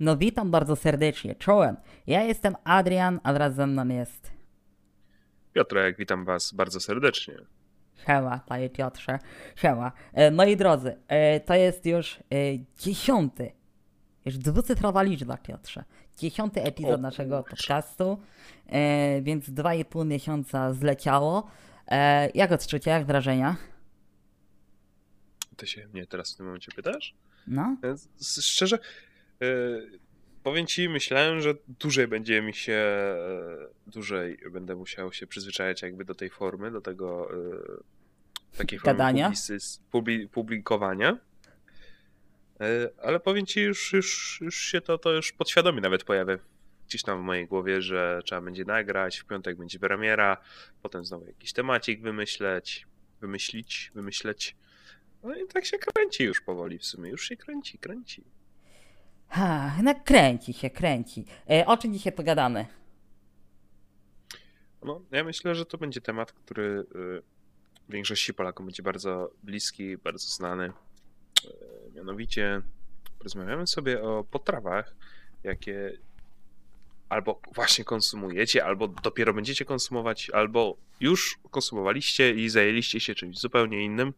No witam bardzo serdecznie, czołem. Ja jestem Adrian, a wraz ze mną jest Piotrek, witam Was bardzo serdecznie. Siema, panie Piotrze. Siema. E, moi drodzy, e, to jest już e, dziesiąty, już dwucyfrowa liczba, Piotrze. Dziesiąty epizod O naszego podcastu, e, więc dwa i pół miesiąca zleciało. E, jak odczucia, jak wrażenia? Ty się mnie teraz w tym momencie pytasz? No, Szczerze, powiem Ci, myślałem, że dłużej będzie mi się, e, dłużej będę musiał się przyzwyczajać jakby do tej formy, do tego e, takiej formy Gadania? publi, publikowania. E, Ale powiem Ci, już, już, już się to, to już podświadomie nawet pojawia gdzieś tam w mojej głowie, że trzeba będzie nagrać, w piątek będzie premiera, potem znowu jakiś temacik wymyśleć, wymyślić, wymyśleć. No i tak się kręci już powoli w sumie, już się kręci, kręci. Ha, no kręci się, kręci. E, o czym dzisiaj pogadamy? No, ja myślę, że to będzie temat, który y, większości Polakom będzie bardzo bliski, bardzo znany. Y, Mianowicie porozmawiamy sobie o potrawach, jakie albo właśnie konsumujecie, albo dopiero będziecie konsumować, albo już konsumowaliście i zajęliście się czymś zupełnie innym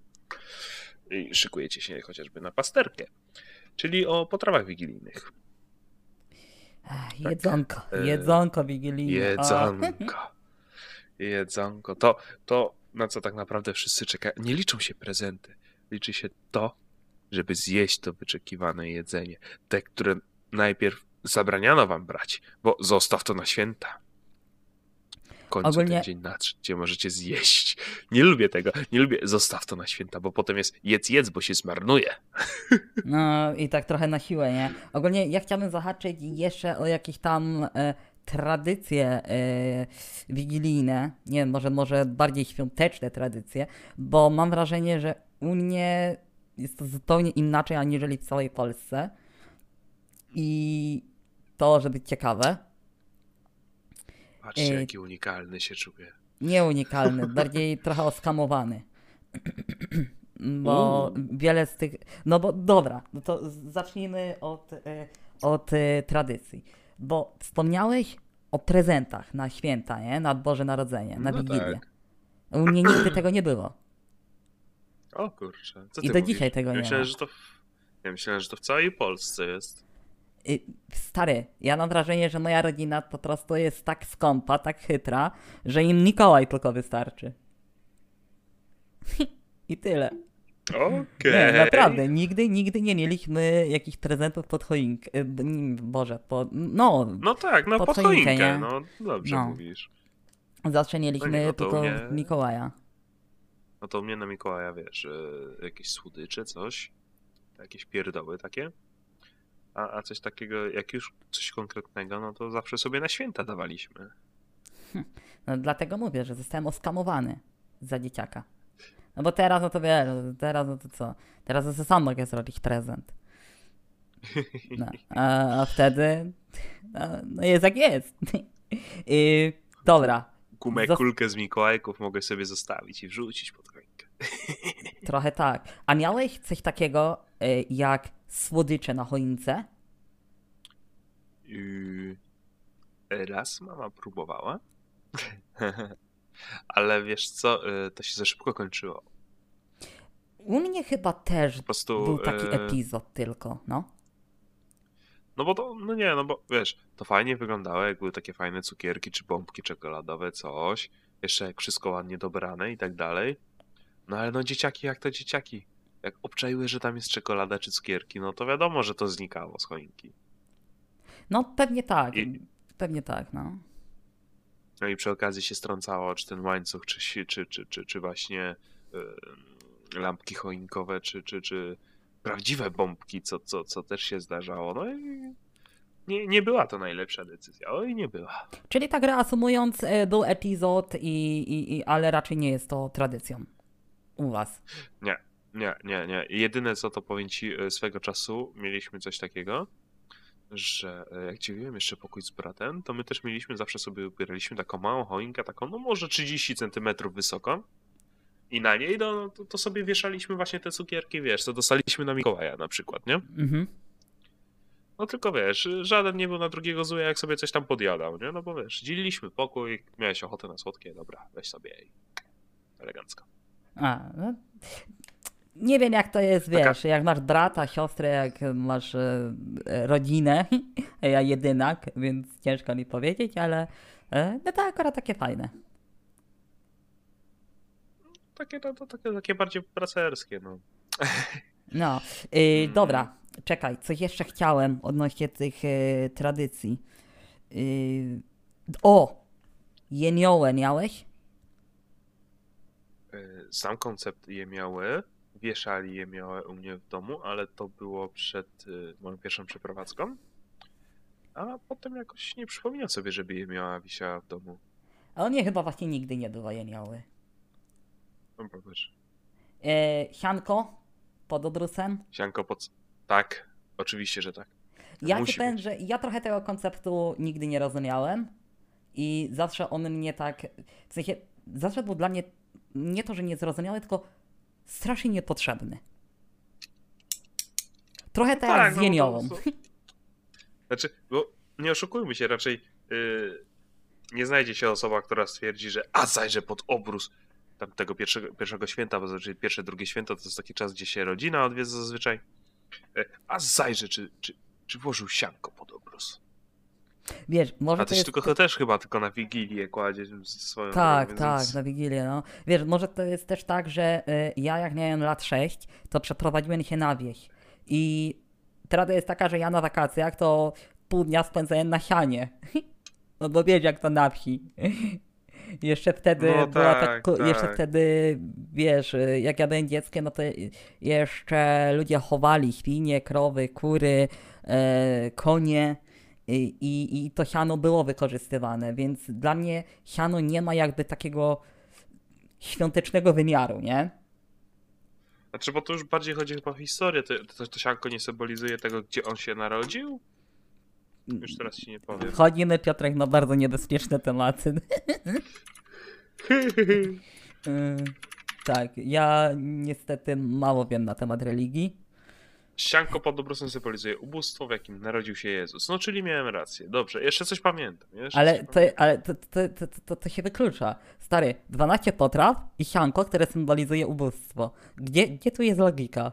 i szykujecie się chociażby na pasterkę, czyli o potrawach wigilijnych. Ach, Jedzonko, e, jedzonko wigilijne. o. Jedzonko. Jedzonko. To, to, na co tak naprawdę wszyscy czekają. Nie liczą się prezenty. Liczy się to, żeby zjeść to wyczekiwane jedzenie. Te, które najpierw zabraniano wam brać, bo zostaw to na święta. Końcu Ogólnie- ten dzień nadszedł, gdzie możecie zjeść. Nie lubię tego. Nie lubię zostaw to na święta, bo potem jest jedz, jedz, bo się zmarnuje. No i tak trochę na siłę, nie? Ogólnie ja chciałbym zahaczyć jeszcze o jakieś tam e, tradycje e, wigilijne, nie wiem, może, może bardziej świąteczne tradycje, bo mam wrażenie, że u mnie jest to zupełnie inaczej aniżeli w całej Polsce i to może być ciekawe. Patrzcie, Ej. jaki unikalny się czuję. Nie unikalny, bardziej trochę oskamowany. Bo Uuu. wiele z tych. No bo dobra, no to zacznijmy od, e, od e, tradycji. Bo wspomniałeś o prezentach na święta, nie? Na Boże Narodzenie, na No Wigilię. tak. U mnie nigdy tego nie było. O kurczę. Co I do mówisz? dzisiaj tego ja nie myślałem, ma. Że to w... Ja myślałem, że to w całej Polsce jest. Y, Stary, ja mam wrażenie, że moja rodzina po prostu jest tak skąpa, tak chytra, że im Mikołaj tylko wystarczy. I tyle. Okej. Nie, naprawdę, nigdy, nigdy nie mieliśmy jakichś prezentów pod choinkę. y, Boże, pod, no, No tak, no Pod pod choinkę, choinkę, nie? no dobrze No. mówisz. zawsze mieliśmy No nie, no tylko mnie- Mikołaja. No to u mnie na Mikołaja, wiesz, e, jakieś słodycze, coś, jakieś pierdoły takie. A, a coś takiego, jak już coś konkretnego, no to zawsze sobie na święta dawaliśmy. No, dlatego mówię, że zostałem oskamowany za dzieciaka. No bo teraz, no to wiesz, teraz no to co? Teraz to sam mogę zrobić prezent. No, a, a wtedy, no, no jest jak jest. I, dobra, Gumę, Zas- kulkę z Mikołajków mogę sobie zostawić i wrzucić pod choinkę. trochę tak. A miałeś coś takiego y, jak słodycze na choince? Yy, Raz mama próbowała. Ale wiesz co, e, to się za szybko kończyło. U mnie chyba też Po prostu. był taki e, epizod tylko, no. No bo to, no nie, no bo wiesz, to fajnie wyglądało, jak były takie fajne cukierki czy bombki czekoladowe, coś. Jeszcze jak wszystko ładnie dobrane i tak dalej. No ale no dzieciaki, jak to dzieciaki? Jak obczaiły, że tam jest czekolada czy cukierki, no to wiadomo, że to znikało z choinki. No pewnie tak, I- pewnie tak, no. No i przy okazji się strącało, czy ten łańcuch, czy, czy, czy, czy, czy właśnie y, lampki choinkowe, czy, czy, czy prawdziwe bombki, co, co, co też się zdarzało. No i nie, nie była to najlepsza decyzja. Oj, nie była. Czyli tak reasumując, e, był epizod, i, i, i, ale raczej nie jest to tradycją u was. Nie, nie, nie, nie. Jedyne co to powiem ci, e, swego czasu mieliśmy coś takiego, że e, jak dzieliłem jeszcze pokój z bratem, to my też mieliśmy, zawsze sobie ubieraliśmy taką małą choinkę, taką no może 30 centymetrów wysoką i na niej no, to, to sobie wieszaliśmy właśnie te cukierki, wiesz, co dostaliśmy na Mikołaja na przykład, nie? Mhm. No tylko wiesz, żaden nie był na drugiego zły, jak sobie coś tam podjadał, nie? No bo wiesz, dzieliliśmy pokój, miałeś ochotę na słodkie, dobra, weź sobie i elegancko. A, no. Nie wiem jak to jest, Taka- wiesz, jak masz brata, siostrę, jak masz e, rodzinę, ja jedynak, więc ciężko mi powiedzieć, ale e, no to akurat takie fajne. Takie, no, to takie, takie bardziej pracerskie, no. No, y, dobra, czekaj, coś jeszcze chciałem odnośnie tych e, tradycji. Y, o! Jeniołę miałeś? Sam koncept je miały, wieszali je miały u mnie w domu, ale to było przed y, moją pierwszą przeprowadzką. A potem jakoś nie przypominam sobie, żeby je miała wisiała w domu. A on nie chyba właśnie nigdy nie była jenioły. No wiesz, E, sianko pod obrusem? sianko pod... Tak, oczywiście, że tak. Ja Musi powiem, że ja trochę tego konceptu nigdy nie rozumiałem i zawsze on mnie tak, w sensie, zawsze był dla mnie nie to, że niezrozumiały, tylko strasznie niepotrzebny. Trochę tak, z no, jeniołą. to- to- Znaczy, bo nie oszukujmy się, raczej yy, nie znajdzie się osoba, która stwierdzi, że a zajrzę pod obrus tam tego pierwszego, pierwszego święta, bo zazwyczaj pierwsze, drugie święto to jest taki czas, gdzie się rodzina odwiedza zazwyczaj. E, A zajrzę, czy, czy, czy włożył sianko pod obrus. Wiesz, może A to jest... tylko to też chyba tylko na Wigilię kładzie swoją Tak, drogą, tak, więc- na Wigilię, no. Wiesz, może to jest też tak, że y, ja jak miałem lat 6, to przeprowadziłem się na wieś. I prawda jest taka, że ja na wakacjach to pół dnia spędzałem na sianie. No bo wiesz jak to na wsi. Jeszcze wtedy No była tak, tak, jeszcze tak. wtedy, wiesz, y, jak ja byłem dzieckiem, no to jeszcze ludzie chowali świnie, krowy, kury, e, konie i, i, i to siano było wykorzystywane, więc dla mnie siano nie ma jakby takiego świątecznego wymiaru, nie? Znaczy, bo to już bardziej chodzi chyba o historię. To, to, to sianko nie symbolizuje tego, gdzie on się narodził? Już teraz ci nie powiem. Wchodzimy, Piotrek, na bardzo niebezpieczne tematy. Y, tak, ja niestety mało wiem na temat religii. Sianko pod obrusem symbolizuje ubóstwo, w jakim narodził się Jezus. No, czyli miałem rację. Dobrze, jeszcze coś pamiętam. Jeszcze Ale, coś to, pamiętam. ale to, to, to, to, to się wyklucza. Stary, 12 potraw i sianko, które symbolizuje ubóstwo. Gdzie, gdzie tu jest logika?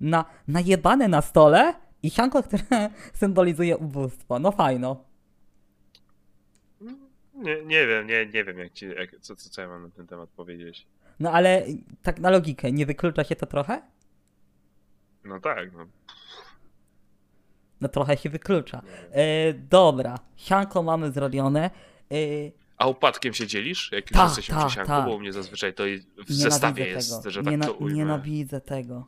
Na, najebane na stole i sianko, które symbolizuje ubóstwo. No fajno. Nie, nie wiem, nie, nie wiem, jak ci, jak, co, co, co ja mam na ten temat powiedzieć. No ale tak na logikę, nie wyklucza się to trochę? No tak, no. No trochę się wyklucza. E, dobra, sianko mamy zrobione. E, A upadkiem się dzielisz? Jak jesteśmy tak, przy sianku, tak. bo u mnie zazwyczaj to w Nienawidzę zestawie jest, tego. że tak Niena- to ujmę. Nienawidzę tego.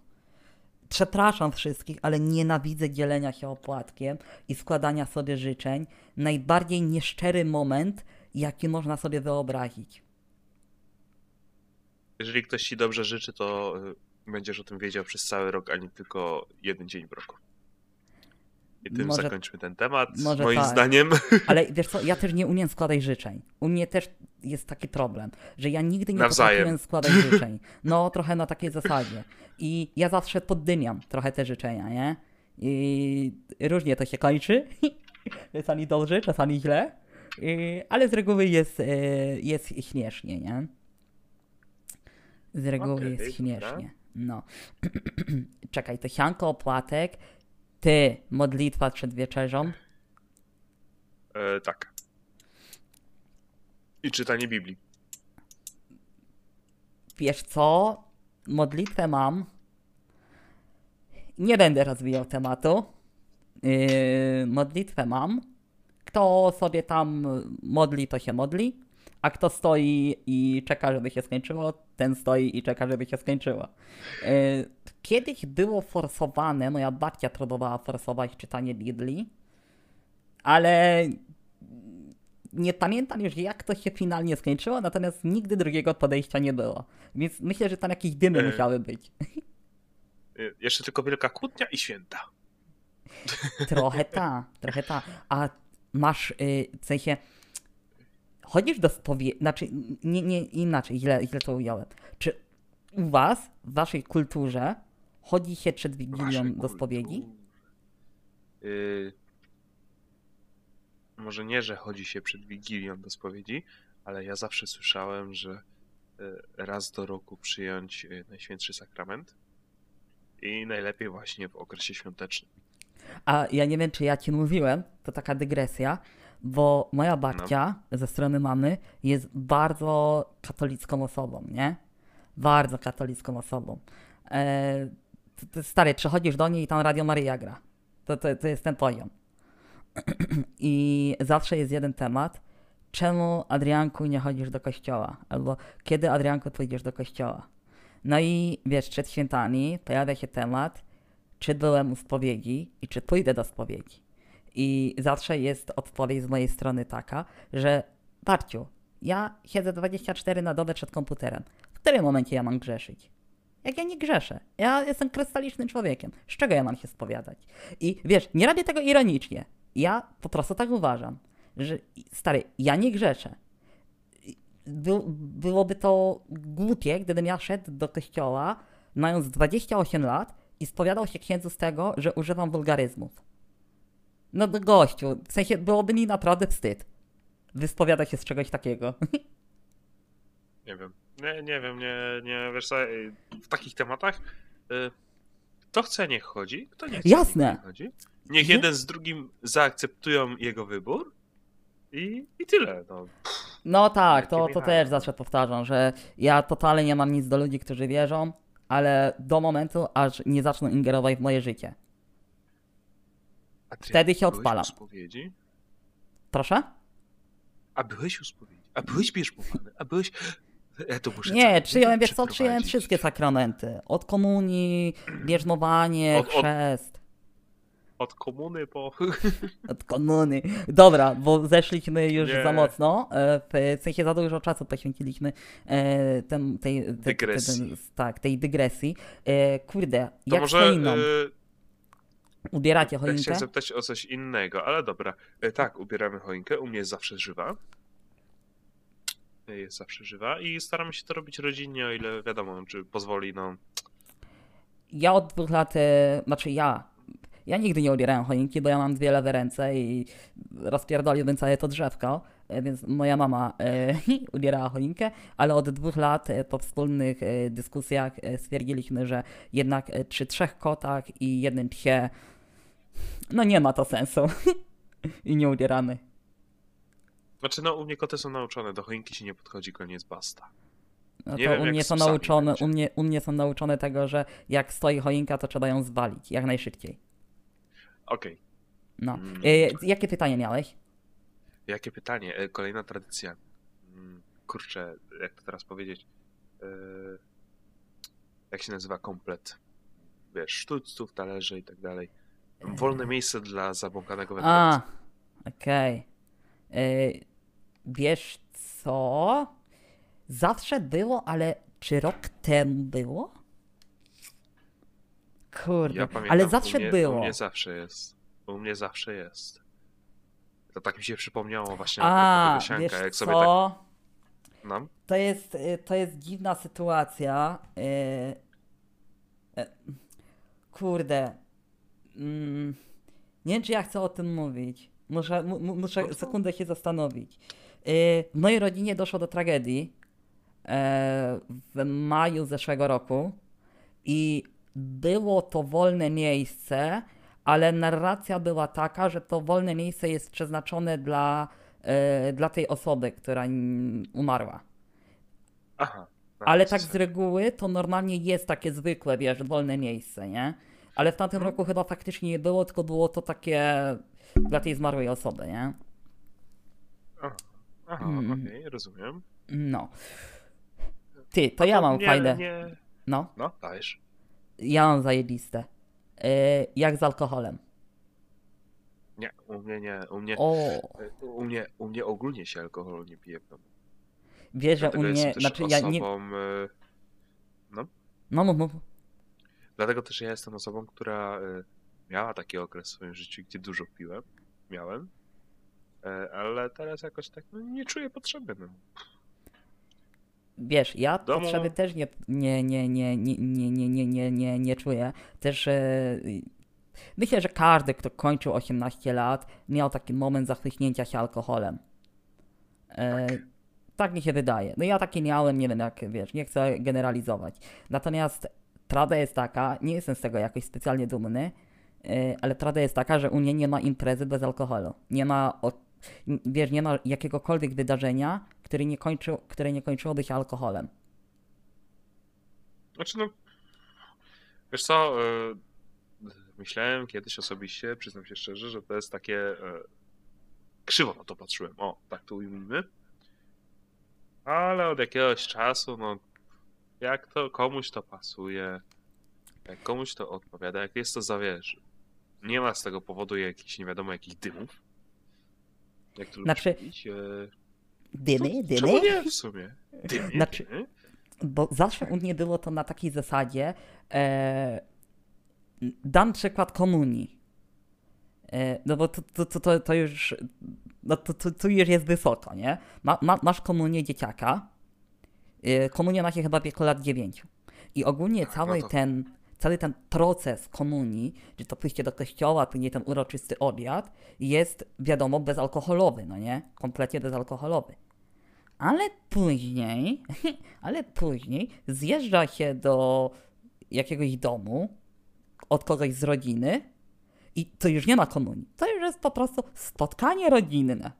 Przepraszam wszystkich, ale nienawidzę dzielenia się opłatkiem i składania sobie życzeń. Najbardziej nieszczery moment, jaki można sobie wyobrazić. Jeżeli ktoś ci dobrze życzy, to y, będziesz o tym wiedział przez cały rok, a nie tylko jeden dzień w roku. I tym Może- zakończmy ten temat, moim tak. zdaniem. Ale wiesz co, ja też nie umiem składać życzeń. U mnie też jest taki problem, że ja nigdy nie potrafiłem składać życzeń. No, trochę na takiej zasadzie. I ja zawsze poddymiam trochę te życzenia, nie? I różnie to się kończy. czasami dobrze, czasami źle. Ale z reguły jest, e, jest śmiesznie, nie? Z reguły Okej, jest śmiesznie. No. Czekaj, to sianko, opłatek, ty, modlitwa przed wieczerzą. E, tak. I czytanie Biblii. Wiesz co? Modlitwę mam. Nie będę rozwijał tematu. Yy, modlitwę mam. Kto sobie tam modli, to się modli. A kto stoi i czeka, żeby się skończyło, ten stoi i czeka, żeby się skończyło. Yy, kiedyś było forsowane, moja babcia próbowała forsować czytanie Biblii, ale nie pamiętam już jak to się finalnie skończyło, natomiast nigdy drugiego podejścia nie było. Więc myślę, że tam jakieś dymy E. musiały być. E, Jeszcze tylko Wielka Kłótnia i Święta. Trochę ta, trochę ta. A masz, y, w sensie, chodzisz do spowiedzi, znaczy, nie, nie, inaczej, źle, źle to ująłem. Czy u was, w waszej kulturze, chodzi się przed Wigilią Waszej do spowiedzi? kulturze. y, może nie, że chodzi się przed Wigilią do spowiedzi, ale ja zawsze słyszałem, że y, raz do roku przyjąć y, Najświętszy Sakrament i najlepiej właśnie w okresie świątecznym. A ja nie wiem, czy ja ci mówiłem, to taka dygresja, bo moja babcia ze strony mamy jest bardzo katolicką osobą, nie? Bardzo katolicką osobą. E, stary, przychodzisz do niej i tam Radio Maryja gra. To, to, to jest ten poziom. I zawsze jest jeden temat. Czemu, Adrianku, nie chodzisz do kościoła? Albo kiedy, Adrianku, pójdziesz do kościoła? No i wiesz, przed świętami pojawia się temat, czy byłem u spowiedzi i czy pójdę do spowiedzi. I zawsze jest odpowiedź z mojej strony taka, że Barciu, ja siedzę 24 na dobę przed komputerem. W którym momencie ja mam grzeszyć? Jak ja nie grzeszę. Ja jestem krystalicznym człowiekiem. Z czego ja mam się spowiadać? I wiesz, nie robię tego ironicznie. Ja po prostu tak uważam, że stary, ja nie grzeszę. By, byłoby to głupie, gdybym ja szedł do kościoła, mając 28 lat i spowiadał się księdzu z tego, że używam wulgaryzmów. No gościu, w sensie byłoby mi naprawdę wstyd wyspowiadać się z czegoś takiego. Nie wiem. Nie, nie wiem, nie, nie, wiesz co, w takich tematach y, kto chce, niech chodzi, kto nie chce, Jasne. niech nie chodzi. Niech Nie- jeden z drugim zaakceptują jego wybór i, i tyle, no. No tak, to, to też zawsze powtarzam, że ja totalnie nie mam nic do ludzi, którzy wierzą, ale do momentu, aż nie zaczną ingerować w moje życie. A ty Wtedy się odpalam. spowiedzi? Proszę? A byłeś u spowiedzi? A byłeś bierzmowany? A byłeś... Ja to muszę Nie, przyjąłem, wiesz co, przyjąłem wszystkie sakramenty. Od komunii, bierzmowanie, Od- od- chrzest. Od komuny po... Od komuny. Dobra, bo zeszliśmy już Nie. za mocno. e, W sensie za dużo czasu poświęciliśmy e, tem, tej, te- te- Dygresji. ten- tak, tej dygresji. E, Kurde, To jak może... choinką? y, Ubieracie choinkę? chciałem zapytać o coś innego, ale dobra. E, Tak, ubieramy choinkę. U mnie jest zawsze żywa. E, Jest zawsze żywa i staramy się to robić rodzinnie, o ile wiadomo, czy pozwoli, no. Ja od dwóch lat, e, znaczy ja, ja nigdy nie ubierałem choinki, bo ja mam dwie lewe ręce i rozpierdoliłbym całe to drzewko, więc moja mama e, ubierała choinkę, ale od dwóch lat po wspólnych dyskusjach stwierdziliśmy, że jednak przy trzech kotach i jednym psie, no nie ma to sensu i nie ubieramy. Znaczy, no, u mnie koty są nauczone, do choinki się nie podchodzi, koniec, basta. No Nie to wiem, u mnie są nauczone, u mnie, u mnie są nauczone tego, że jak stoi choinka, to trzeba ją zwalić jak najszybciej. Okej. No. Mm. E, jakie pytanie miałeś? Jakie pytanie? E, Kolejna tradycja. Mm, Kurczę, jak to teraz powiedzieć? E, Jak się nazywa komplet? Wiesz, sztućców, talerzy i tak dalej. Wolne miejsce dla zabłąkanego wędrowca. A, okej. Y, Wiesz co? Zawsze było, ale czy rok temu było? Kurde, Ja pamiętam, ale u zawsze mnie, było. U mnie zawsze jest. U mnie zawsze jest. To tak mi się przypomniało właśnie A, tego wiesz jak co? sobie tak... No, To jest, y, to jest dziwna sytuacja. y, y, Kurde. Mm, Nie wiem, czy ja chcę o tym mówić. Muszę, mu, mu- muszę sekundę się zastanowić. Y, W mojej rodzinie doszło do tragedii e, w maju zeszłego roku i było to wolne miejsce, ale narracja była taka, że to wolne miejsce jest przeznaczone dla, e, dla tej osoby, która umarła. aha. no, Ale tak z reguły to normalnie jest takie zwykłe, wiesz, wolne miejsce, nie? Ale w tamtym Mhm. roku chyba faktycznie nie było, tylko było to takie dla tej zmarłej osoby, nie? Aha, aha Mm. okej, rozumiem. No. Ty, to ja mam nie, fajne. Nie... No, No, dajesz. ja mam zajebiste. E, jak z alkoholem. Nie, u mnie nie. U mnie, O, u mnie, u mnie ogólnie się alkoholu nie pije w domu. wiesz, że u mnie, znaczy ja nie... y, No, mów, mów. Dlatego też ja jestem osobą, która y, miała taki okres w swoim życiu, gdzie dużo piłem. Miałem. E, Ale teraz jakoś tak no, nie czuję potrzeby. No. Wiesz, ja domu- potrzeby też nie, nie, nie, nie, nie, nie, nie, nie, nie, nie, nie czuję. Też e, Myślę, że każdy, kto kończył 18 lat, miał taki moment zachwyśnięcia się alkoholem. E, tak mi się wydaje. No ja taki miałem, nie wiem jak, wiesz, nie chcę generalizować. Natomiast prawda jest taka, nie jestem z tego jakoś specjalnie dumny, e, ale prawda jest taka, że u mnie nie ma imprezy bez alkoholu. Nie ma, wiesz, nie ma jakiegokolwiek wydarzenia, które nie, kończył, które nie kończyłoby się alkoholem. Znaczy no, wiesz co, e, myślałem kiedyś osobiście, przyznam się szczerze, że to jest takie, e, krzywo na to patrzyłem, o, tak to ujmijmy. Ale od jakiegoś czasu, no, jak to komuś to pasuje, jak komuś to odpowiada, jak jest to zawierzy. Nie ma z tego powodu jakichś, nie wiadomo, jakich dymów. Jak to Znaczy- lubisz e, Dymy, to Czemu nie w sumie? Dymy, Znaczy- dymy? bo zawsze u mnie było to na takiej zasadzie. E, dam przykład komunii. E, no bo to, to, to, to, to już. No to, to, to już jest wysoko, nie? Ma, ma, masz komunię dzieciaka. E, komunia ma się chyba w wieku lat 9. I ogólnie Tak, cały no to- ten. Cały ten proces komunii, czy to pójście do kościoła, później ten uroczysty obiad, jest wiadomo bezalkoholowy, no nie? Kompletnie bezalkoholowy. Ale później, ale później zjeżdża się do jakiegoś domu od kogoś z rodziny i to już nie ma komunii. To już jest po prostu spotkanie rodzinne.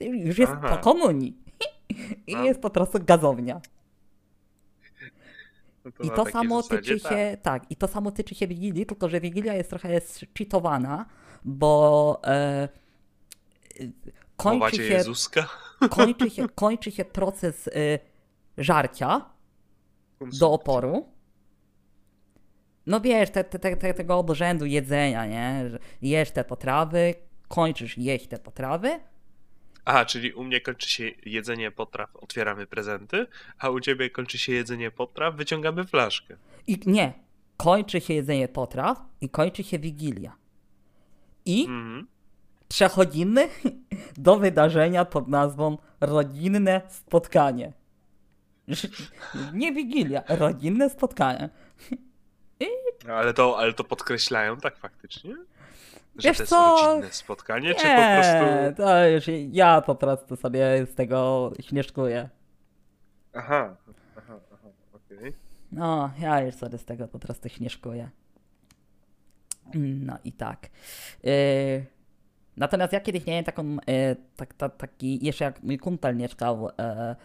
Już jest Aha. po komunii. I jest po prostu gazownia. No I na to samo zasadzie tyczy tak. się, tak, i to samo tyczy się Wigilii, tylko że Wigilia jest trochę cheatowana, bo e, kończy Chowacie się Jezuska? kończy się, kończy się proces y, żarcia do oporu. No wiesz, te, te, te, te, tego obrzędu jedzenia, nie? Jesz te potrawy, kończysz jeść te potrawy. A, czyli u mnie kończy się jedzenie potraw, otwieramy prezenty, a u ciebie kończy się jedzenie potraw, wyciągamy flaszkę. I nie, kończy się jedzenie potraw i kończy się wigilia. I Mhm. przechodzimy do wydarzenia pod nazwą rodzinne spotkanie. Nie wigilia, rodzinne spotkanie. Ale to, ale to podkreślają tak faktycznie? Że Wiesz to jest co? rodzinne spotkanie, czy po Nie, prostu... to już ja po prostu sobie z tego śmieszkuję. Aha, aha, aha, okej. No, ja już sobie z tego po prostu śmieszkuję. No i tak. Yy, natomiast ja kiedyś miałem taką, yy, tak, ta, taki, jeszcze jak mój kumpel mieszkał, yy,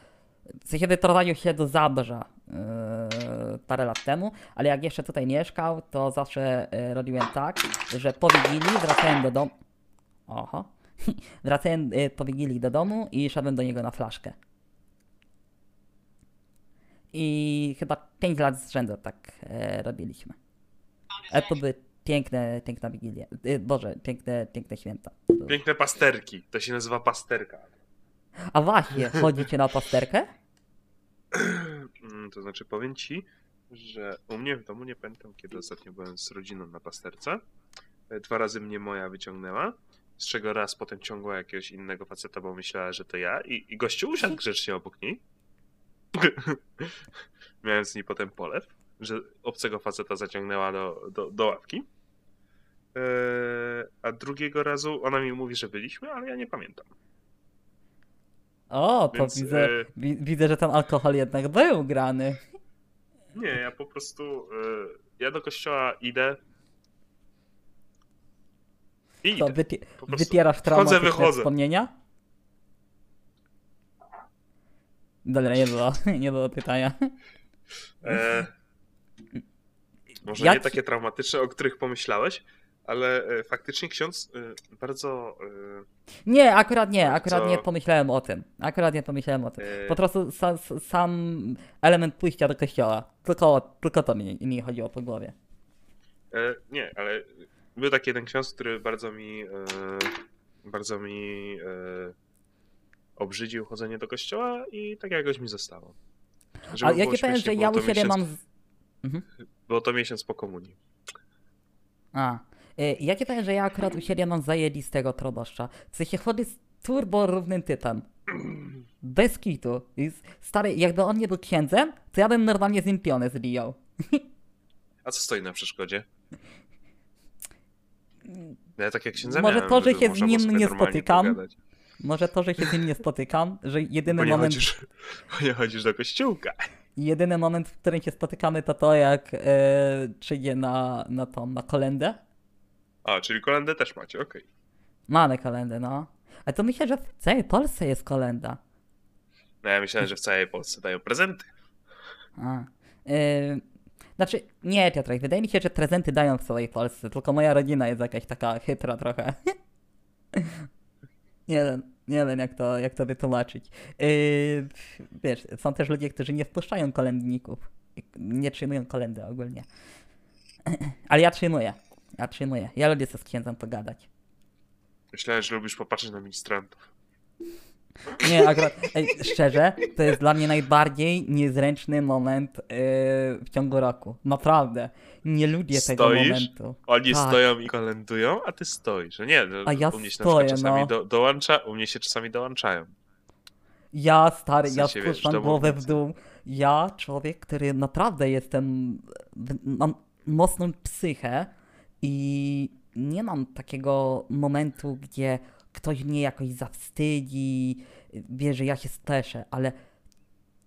w sensie wyprowadził się do Zabrza yy, parę lat temu, ale jak jeszcze tutaj mieszkał, to zawsze yy, robiłem tak, że po Wigilii wracałem do domu. Oho. Wracałem yy, po Wigilii do domu i szedłem do niego na flaszkę. I chyba 5 lat z rzędu tak e, robiliśmy. Ale to były piękne, piękne wigilie. E, Boże, piękne, piękne święta. Piękne pasterki, to się nazywa pasterka. A właśnie, chodzicie na pasterkę? Mm, To znaczy powiem ci, że u mnie w domu nie pamiętam, kiedy ostatnio byłem z rodziną na pasterce. E, Dwa razy mnie moja wyciągnęła, z czego raz potem ciągła jakiegoś innego faceta, bo myślała, że to ja i, i gościu usiadł grzecznie obok niej. Miałem z niej potem polew, że obcego faceta zaciągnęła do, do, do ławki. E, a drugiego razu ona mi mówi, że byliśmy, ale ja nie pamiętam. O, to Więc, widzę, e, wi- widzę, że ten alkohol jednak był grany. Nie, ja po prostu. y, ja do kościoła idę. I To idę. wypie- Po prostu wchodzę, traumatyczne wychodzę. wspomnienia? Dobra, nie było, nie było pytania. E, może Jak nie takie traumatyczne, o których pomyślałeś, ale e, faktycznie ksiądz e, bardzo. Nie, akurat nie, akurat nie pomyślałem o tym. Akurat nie pomyślałem o tym. e, Po prostu sa, s- sam element pójścia do kościoła. Tylko, tylko to mi, mi chodziło po głowie. e, nie, ale był taki jeden ksiądz, który bardzo mi. E, bardzo mi. E, obrzydził chodzenie do kościoła i tak jakoś mi zostało. Żeby A jakie powiem, że ja u siebie miesiąc- mam... Z... Było to miesiąc po komunii. A. Y, Ja ci powiem, że ja akurat u siebie mam zajebistego proboszcza. W sensie chodzę z turbo równym typem. Bez kitu. Stary, jakby on nie był księdzem, to ja bym normalnie z nim pionę zbijał. A co stoi na przeszkodzie? Ja tak jak się Może to, że się z nim nie spotykam, pogadać. Może to, że się z nim nie spotykam, że jedyny Bo nie moment, chodzisz, bo nie chodzisz do kościółka. jedyny moment, w którym się spotykamy, to to, jak e, przyjdzie na, na tą, na kolendę. A, czyli kolendę też macie, okej. Mamy kolendę, no. Ale to myślę, że w całej Polsce jest kolenda. No ja myślałem, że w całej Polsce dają prezenty. A. Yy, znaczy, nie, Piotrek, wydaje mi się, że prezenty dają w całej Polsce, tylko moja rodzina jest jakaś taka chytra trochę. nie wiem, nie wiem jak to, jak to wytłumaczyć. Yy, wiesz, są też ludzie, którzy nie wpuszczają kolędników. Nie przyjmują kolendy ogólnie. Ale ja przyjmuję. Ja przyjmuję. Ja lubię sobie z księdzem pogadać. Myślałem, że lubisz popatrzeć na ministrantów. Nie, akurat, ej, szczerze, to jest dla mnie najbardziej niezręczny moment yy, w ciągu roku. Naprawdę. Nie lubię tego Stoisz? momentu. Oni Tak. stoją i kolendują, a ty stoisz. No nie, no, A ja u mnie się stoję, czasami no. do, dołącza, u mnie się czasami dołączają. Ja, stary, W ja sensie, wiesz, spuszczam głowę w dół. Ja, człowiek, który naprawdę jestem, mam mocną psychę i nie mam takiego momentu, gdzie ktoś mnie jakoś zawstydzi, wie, że ja się steszę, ale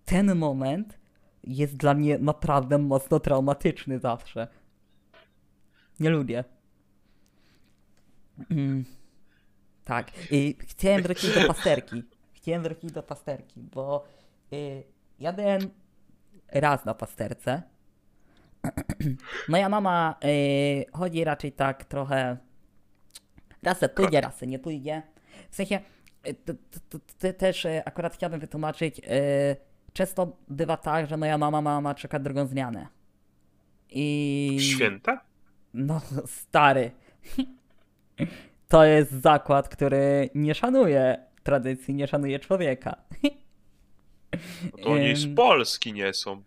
ten moment jest dla mnie naprawdę mocno traumatyczny zawsze. Nie lubię. Mm. Tak. I chciałem wrócić do pasterki. Chciałem wrócić do pasterki, bo y, ja byłem raz na pasterce. Moja mama y, chodzi raczej tak trochę. Raz se pójdzie, raz se nie pójdzie. W sensie, y, to, to, to, też y, akurat chciałbym wytłumaczyć. Y, często bywa tak, że moja mama ma na przykład drugą zmianę. I. Święta? No, stary. To jest zakład, który nie szanuje tradycji, nie szanuje człowieka. No to oni z. Polski nie są.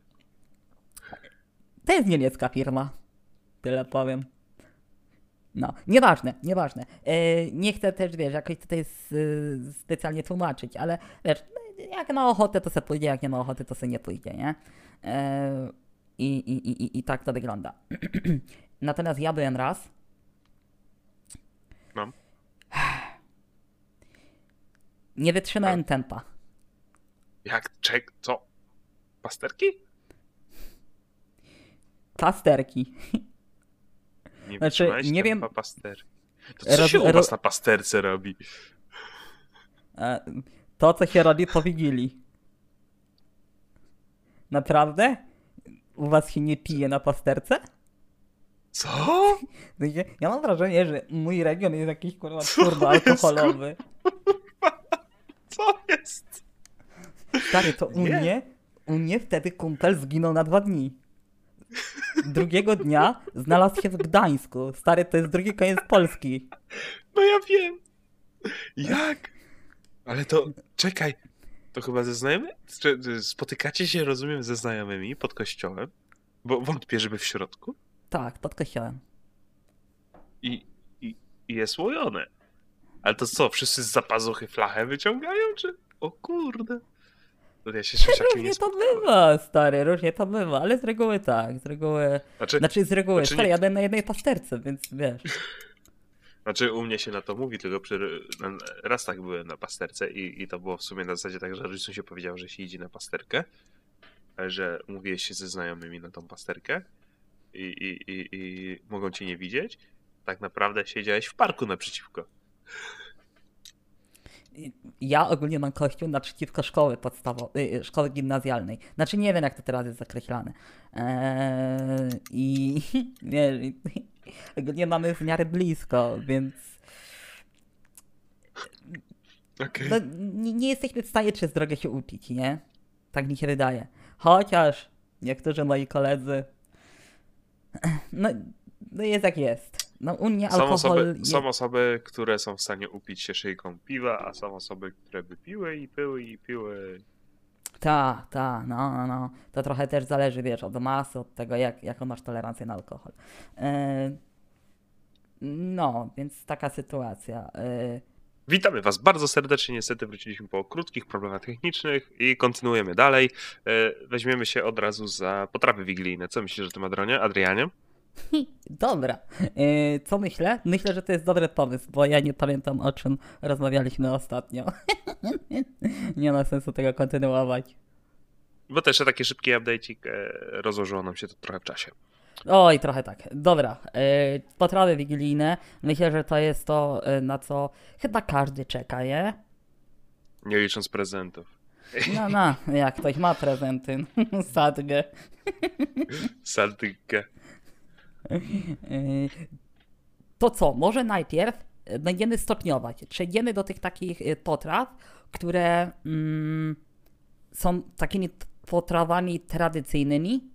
To jest niemiecka firma. Tyle powiem. No, nieważne, nieważne. E, nie chcę też, wiesz, jakoś tutaj s, specjalnie tłumaczyć, ale wiesz, jak ma ochotę, to se pójdzie, jak nie ma ochoty, to se nie pójdzie, nie? E, i, i, i, i, tak to wygląda. Natomiast ja byłem raz. No. Nie wytrzymałem tempa. Jak, czek, co? Pasterki? Pasterki. Nie Znaczy, nie wiem- Paster. To co Roz- się u was na pasterce robi? To, co się robi po Wigilii. Naprawdę? U was się nie pije na pasterce? Co? Ja mam wrażenie, że mój region jest jakiś kurwa turbo alkoholowy. Co jest? Stary, to u Nie. mnie, u mnie wtedy kumpel zginął na dwa dni. Drugiego dnia znalazł się w Gdańsku. Stary, to jest drugi koniec Polski. No ja wiem. Jak? Ale to, czekaj. To chyba ze znajomymi? Spotykacie się, rozumiem, ze znajomymi pod kościołem? Bo wątpię, żeby w środku. Tak, pod kościołem. I, i, i jest łojone. Ale to co, wszyscy z zapazuchy flachę wyciągają, czy? O kurde. Ja się czymś takim nie Różnie to bywa, stary, różnie to bywa, ale z reguły tak, z reguły... Znaczy, Znaczy z reguły, Znaczy stary, nie- ja byłem na jednej pasterce, więc wiesz. Znaczy u mnie się na to mówi, tylko przy, raz tak byłem na pasterce i, i to było w sumie na zasadzie tak, że rodzicom się powiedział, że się idzie na pasterkę, ale że mówiłeś się ze znajomymi na tą pasterkę i, i, i, i mogą cię nie widzieć. Tak naprawdę siedziałeś w parku naprzeciwko. Ja ogólnie mam kościół naprzeciwko szkoły podstawowej, szkoły gimnazjalnej. Znaczy nie wiem jak to teraz jest zakreślane. Eee, I nie, ogólnie mamy w miarę blisko, więc Okej. no, nie, nie jesteśmy w stanie przez drogę się upić, nie? Tak mi się wydaje. Chociaż niektórzy moi koledzy, no, no jest jak jest. No u mnie Są alkohol... osoby, je- są osoby, które są w stanie upić się szyjką piwa, a są osoby, które by piły i piły i piły. Tak, tak, no, no, no. To trochę też zależy, wiesz, od masy, od tego, jak, jaką masz tolerancję na alkohol. E, no, więc taka sytuacja. E, Witamy Was bardzo serdecznie. Niestety wróciliśmy po krótkich problemach technicznych i kontynuujemy dalej. E, Weźmiemy się od razu za potrawy wigilijne. Co myślisz o tym, Adronie? Adrianie? Dobra. E, co myślę? Myślę, że to jest dobry pomysł, bo ja nie pamiętam o czym rozmawialiśmy ostatnio. nie ma sensu tego kontynuować. Bo też taki szybki update'ik e, rozłożyło nam się to trochę w czasie. Oj, trochę tak. Dobra. E, potrawy wigilijne. Myślę, że to jest to, na co chyba każdy czeka, nie? Nie licząc prezentów. No, no, jak ktoś ma prezenty. Sadgę. Saltykę. To co, może najpierw y, będziemy stopniować. Przejdziemy do tych takich y, potraw, które mm, są takimi potrawami tradycyjnymi,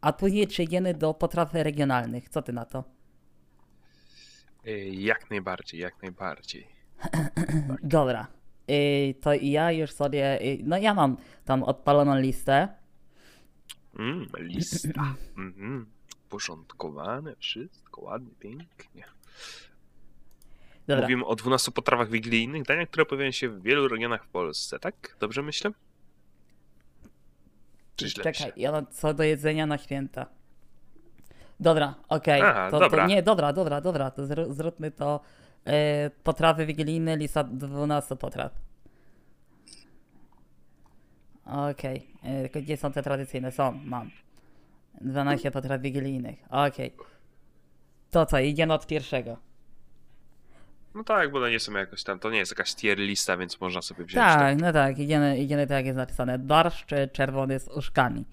a później przejdziemy do potraw regionalnych. Co ty na to? E, Jak najbardziej, jak najbardziej. Dobra. To ja już sobie. No ja mam tam odpaloną listę. Mm, lista. Mhm. Porządkowane, wszystko ładnie, pięknie. Dobra. Mówimy o 12 potrawach wigilijnych, daniach, które pojawiają się w wielu regionach w Polsce, tak? Dobrze myślę? Czy źle Czekaj, ja co do jedzenia na święta. Dobra, okej. Aha, to. To, nie, dobra, dobra, dobra. To zr- zróbmy to. E, potrawy wigilijne, lista 12 potraw. Okej. e, tylko Gdzie są te tradycyjne? Są, mam. 12 potraw wigilijnych. Okej. To co, idziemy od pierwszego. No tak, bo one nie są jakoś tam, to nie jest jakaś tier lista, więc można sobie wziąć Tak, no tak, idziemy, idziemy tak jak jest napisane. Barszcz czerwony z uszkami.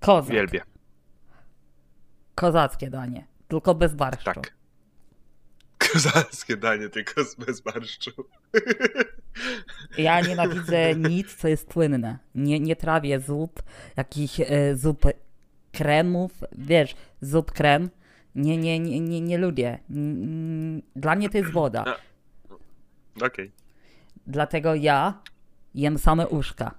Kozak. Wielbię, Kozackie danie. Tylko bez barszczu. tak. Kozackie danie, tylko bez barszczu. Ja nienawidzę nic, co jest płynne. Nie, nie trawię zup, jakichś e, zup kremów, wiesz, zup krem. Nie, nie, nie, nie, nie lubię. Dla mnie to jest woda. Okej. Dlatego ja jem same uszka.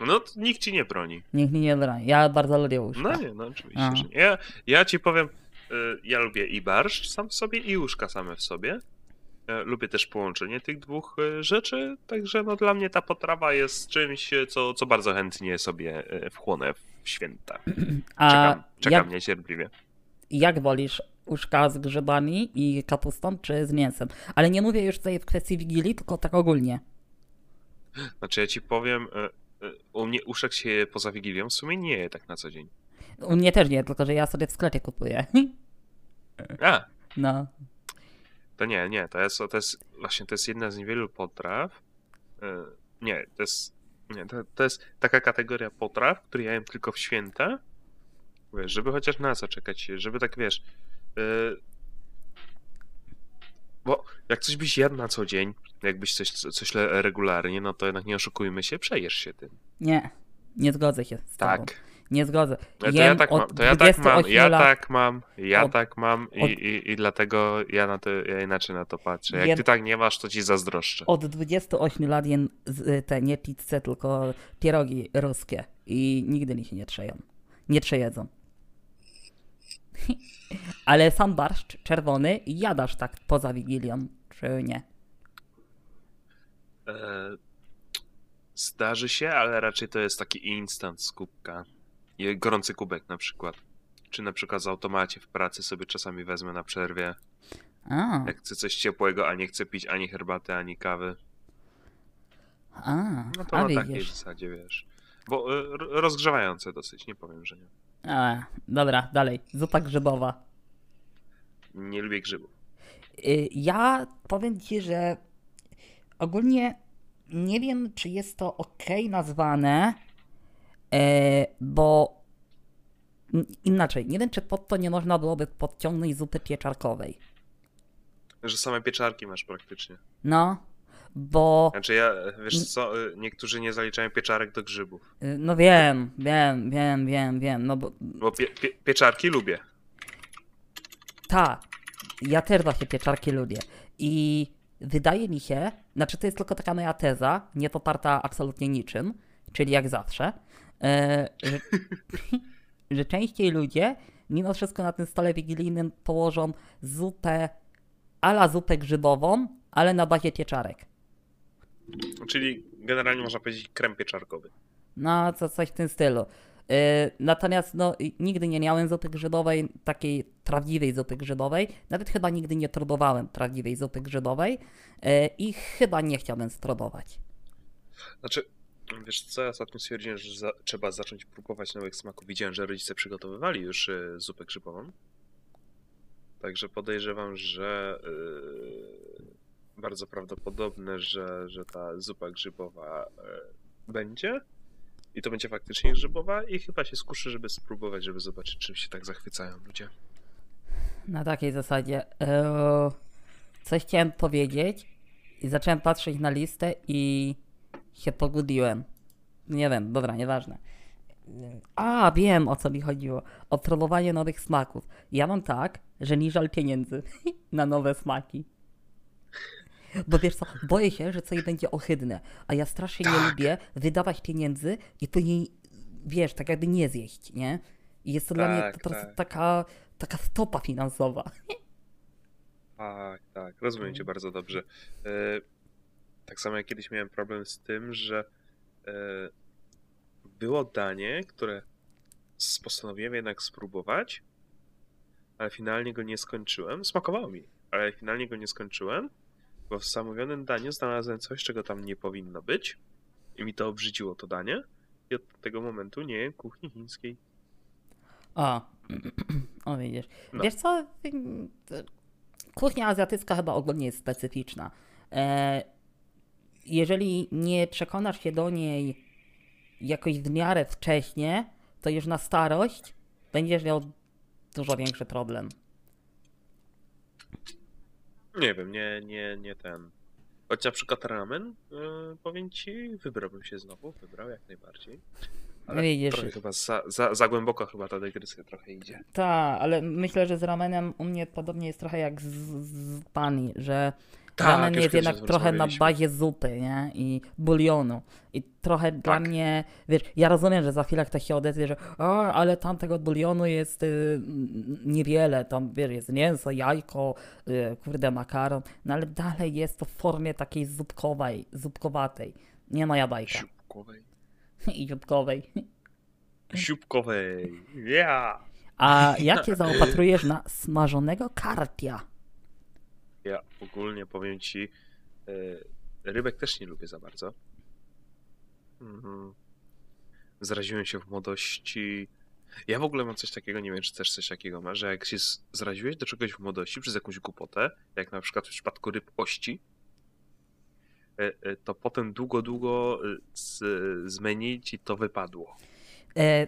No to nikt ci nie broni. Nikt mi nie broni. Ja bardzo lubię uszka. No nie, no oczywiście, że nie. Ja, ja ci powiem, y, ja lubię i barszcz sam w sobie, i łóżka same w sobie. Lubię też połączenie tych dwóch e, rzeczy, także no dla mnie ta potrawa jest czymś, co, co bardzo chętnie sobie e, wchłonę święta. A Czekam, czekam jak, niecierpliwie. jak wolisz uszka z grzybami i kapustą, czy z mięsem? Ale nie mówię już tutaj w kwestii Wigilii, tylko tak ogólnie. Znaczy ja ci powiem, e, e, u mnie uszek się poza Wigilią w sumie nie je tak na co dzień. U mnie też nie, tylko że ja sobie w sklepie kupuję. A, No. To nie, nie, to jest, to jest właśnie to jest jedna z niewielu potraw. e, Nie, to jest. Nie, to, to jest taka kategoria potraw, które ja jem tylko w święta. Wiesz, żeby chociaż na co czekać, żeby tak wiesz. e, Bo jak coś byś jadł na co dzień, jakbyś coś, coś regularnie, no to jednak nie oszukujmy się, przejesz się tym. Nie, nie zgodzę się z tobą. Tak. Nie zgodzę. To ja tak mam, to ja tak mam, 28 ja lat. tak mam, ja Od- tak mam i, od- i, i dlatego ja na to, ja inaczej na to patrzę. Jak Jem- ty tak nie masz, to ci zazdroszczę. Od 28 lat jem z- te nie pizzę, tylko pierogi ruskie. I nigdy mi się nie trzeją. Nie trzejedzą. Ale sam barszcz czerwony jadasz tak poza Wigilią, czy nie? E, Zdarzy się, ale raczej to jest taki instant. I Gorący kubek na przykład. Czy na przykład z automacie w pracy sobie czasami wezmę na przerwie. A, Jak chcę coś ciepłego, a nie chcę pić ani herbaty, ani kawy. a, No to a na takiej zasadzie, wiesz. Bo ro- rozgrzewające dosyć, nie powiem, że nie. A, dobra, dalej. Zupa grzybowa. Nie lubię grzybów. Y, Ja powiem ci, że ogólnie nie wiem, czy jest to ok nazwane, bo n- inaczej, nie wiem, czy pod to nie można byłoby podciągnąć zupy pieczarkowej. Że same pieczarki masz praktycznie. No, bo, Znaczy ja, wiesz co, e, niektórzy nie zaliczają pieczarek do grzybów. y, no wiem, wiem, wiem, wiem, wiem, no bo Bo pie, pie, pieczarki lubię. Ta, ja też właśnie pieczarki lubię. I wydaje mi się, znaczy to jest tylko taka moja teza, nie poparta absolutnie niczym, czyli jak zawsze, e, że, że częściej ludzie mimo wszystko na tym stole wigilijnym położą zupę ala zupę grzybową, ale na bazie pieczarek. Czyli generalnie można powiedzieć krem pieczarkowy. No, co, coś w tym stylu. E, natomiast no, nigdy nie miałem zupy grzybowej, takiej prawdziwej zupy grzybowej. Nawet chyba nigdy nie próbowałem prawdziwej zupy grzybowej e, i chyba nie chciałbym spróbować. Znaczy, wiesz co, ja ostatnio stwierdziłem, że za, trzeba zacząć próbować nowych smaków. Widziałem, że rodzice przygotowywali już y, zupę grzybową. Także podejrzewam, że y, bardzo prawdopodobne, że, że ta zupa grzybowa y, będzie. I to będzie faktycznie grzybowa i chyba się skuszę, żeby spróbować, żeby zobaczyć, czym się tak zachwycają ludzie. Na takiej zasadzie. E, coś chciałem powiedzieć i zacząłem patrzeć na listę i się pogubiłem. Nie wiem, dobra, nieważne. A, wiem o co mi chodziło. O próbowanie nowych smaków. Ja mam tak, że mi żal pieniędzy na nowe smaki. Bo wiesz co, boję się, że coś będzie ohydne, a ja strasznie nie Tak. lubię wydawać pieniędzy i później, wiesz, tak jakby nie zjeść, nie? I jest to dla mnie Tak, po prostu tak. taka, taka stopa finansowa. Tak, tak, rozumiem cię bardzo dobrze. E, Tak samo jak kiedyś miałem problem z tym, że e, było danie, które postanowiłem jednak spróbować, ale finalnie go nie skończyłem. Smakowało mi, ale finalnie go nie skończyłem, bo w zamówionym daniu znalazłem coś, czego tam nie powinno być i mi to obrzydziło to danie i od tego momentu nie jem kuchni chińskiej. O, o widzisz. No. Wiesz co? Kuchnia azjatycka chyba ogólnie jest specyficzna. E, jeżeli nie przekonasz się do niej jakoś w miarę wcześnie, to już na starość będziesz miał dużo większy problem. Nie wiem, nie, nie, nie ten. Choć na przykład ramen, yy, powiem ci, wybrałbym się znowu, wybrał jak najbardziej. Ale Widzisz. trochę chyba za, za, za głęboko chyba ta dygresja trochę idzie. Tak, ale myślę, że z ramenem u mnie podobnie jest trochę jak z, z pani, że ramen jest jednak trochę na bazie zupy, nie? I bulionu. I trochę dla Tak. mnie, wiesz, ja rozumiem, że za chwilę ktoś się odezwie, że o, ale tamtego bulionu jest y, niewiele, tam wiesz, jest mięso, jajko, y, kurde, makaron, no ale dalej jest to w formie takiej zupkowej, zupkowatej. Nie moja bajka. Siupkowej. I zupkowej. Siupkowej. Yeah! A jak się zaopatrujesz na smażonego karpia? Ja ogólnie powiem ci, yy, rybek też nie lubię za bardzo. Mhm. Zraziłem się w młodości. Ja w ogóle mam coś takiego, nie wiem, czy też coś takiego masz, że jak się zraziłeś do czegoś w młodości przez jakąś głupotę, jak na przykład w przypadku ryb ości, e, e, to potem długo, długo e, z, z menu ci to wypadło. E,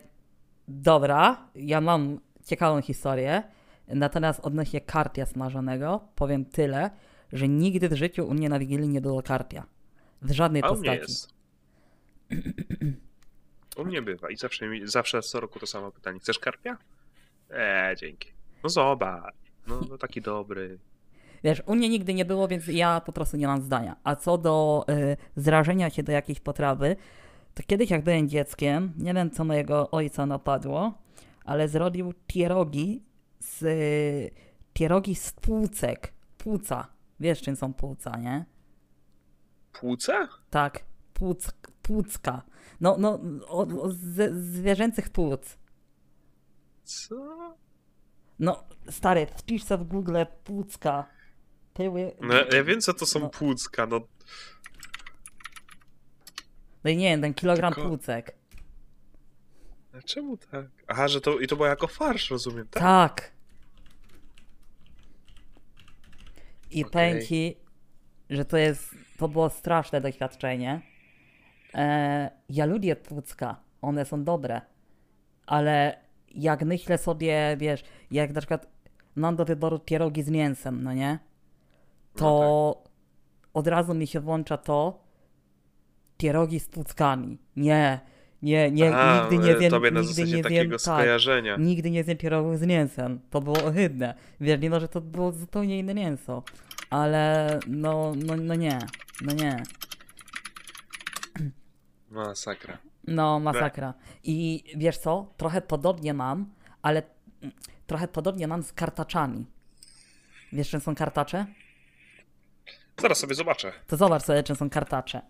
dobra, ja mam ciekawą historię. Natomiast odnośnie karpia smażonego, powiem tyle, że nigdy w życiu u mnie na Wigilii nie było karpia. W żadnej A u mnie postaci. jest. U mnie bywa i zawsze, zawsze co roku to samo pytanie. Chcesz karpia? Eee, dzięki. No zobacz. No, no taki dobry. Wiesz, u mnie nigdy nie było, więc ja po prostu nie mam zdania. A co do y, zrażenia się do jakiejś potrawy, to kiedyś jak byłem dzieckiem, nie wiem co mojego ojca napadło, ale zrobił pierogi z pierogi z płucek. Płuca. Wiesz czym są płuca, nie? Płuce? Tak, płuc, płucka. No, no, o, o, z, zwierzęcych płuc. Co? No, stary, wpisz sobie w Google płucka. Pyły. No, ja wiem, co to są No. płucka, no. No i nie wiem, ten kilogram Tylko- płucek. A Czemu tak? Aha, że to, i to było jako farsz, rozumiem, tak? Tak. I Okej. powiem ci, że to jest, to było straszne doświadczenie. E, ja lubię płucka, one są dobre, ale jak myślę sobie, wiesz, jak na przykład mam do wyboru pierogi z mięsem, no nie? To od razu mi się włącza to pierogi z płuckami. Nie, nie, nie, A, nigdy nie e, wiem, Tobie na nigdy nie takiego wiem, tak, skojarzenia. Nigdy nie zjem pierogów z mięsem. To było ohydne. Wiesz, mimo że to było zupełnie inne mięso. Ale no, no, no nie. No nie. Masakra. No, masakra. I wiesz co? Trochę podobnie mam, ale trochę podobnie mam z kartaczami. Wiesz, czym są kartacze? Zaraz sobie zobaczę. To zobacz sobie, czym są kartacze.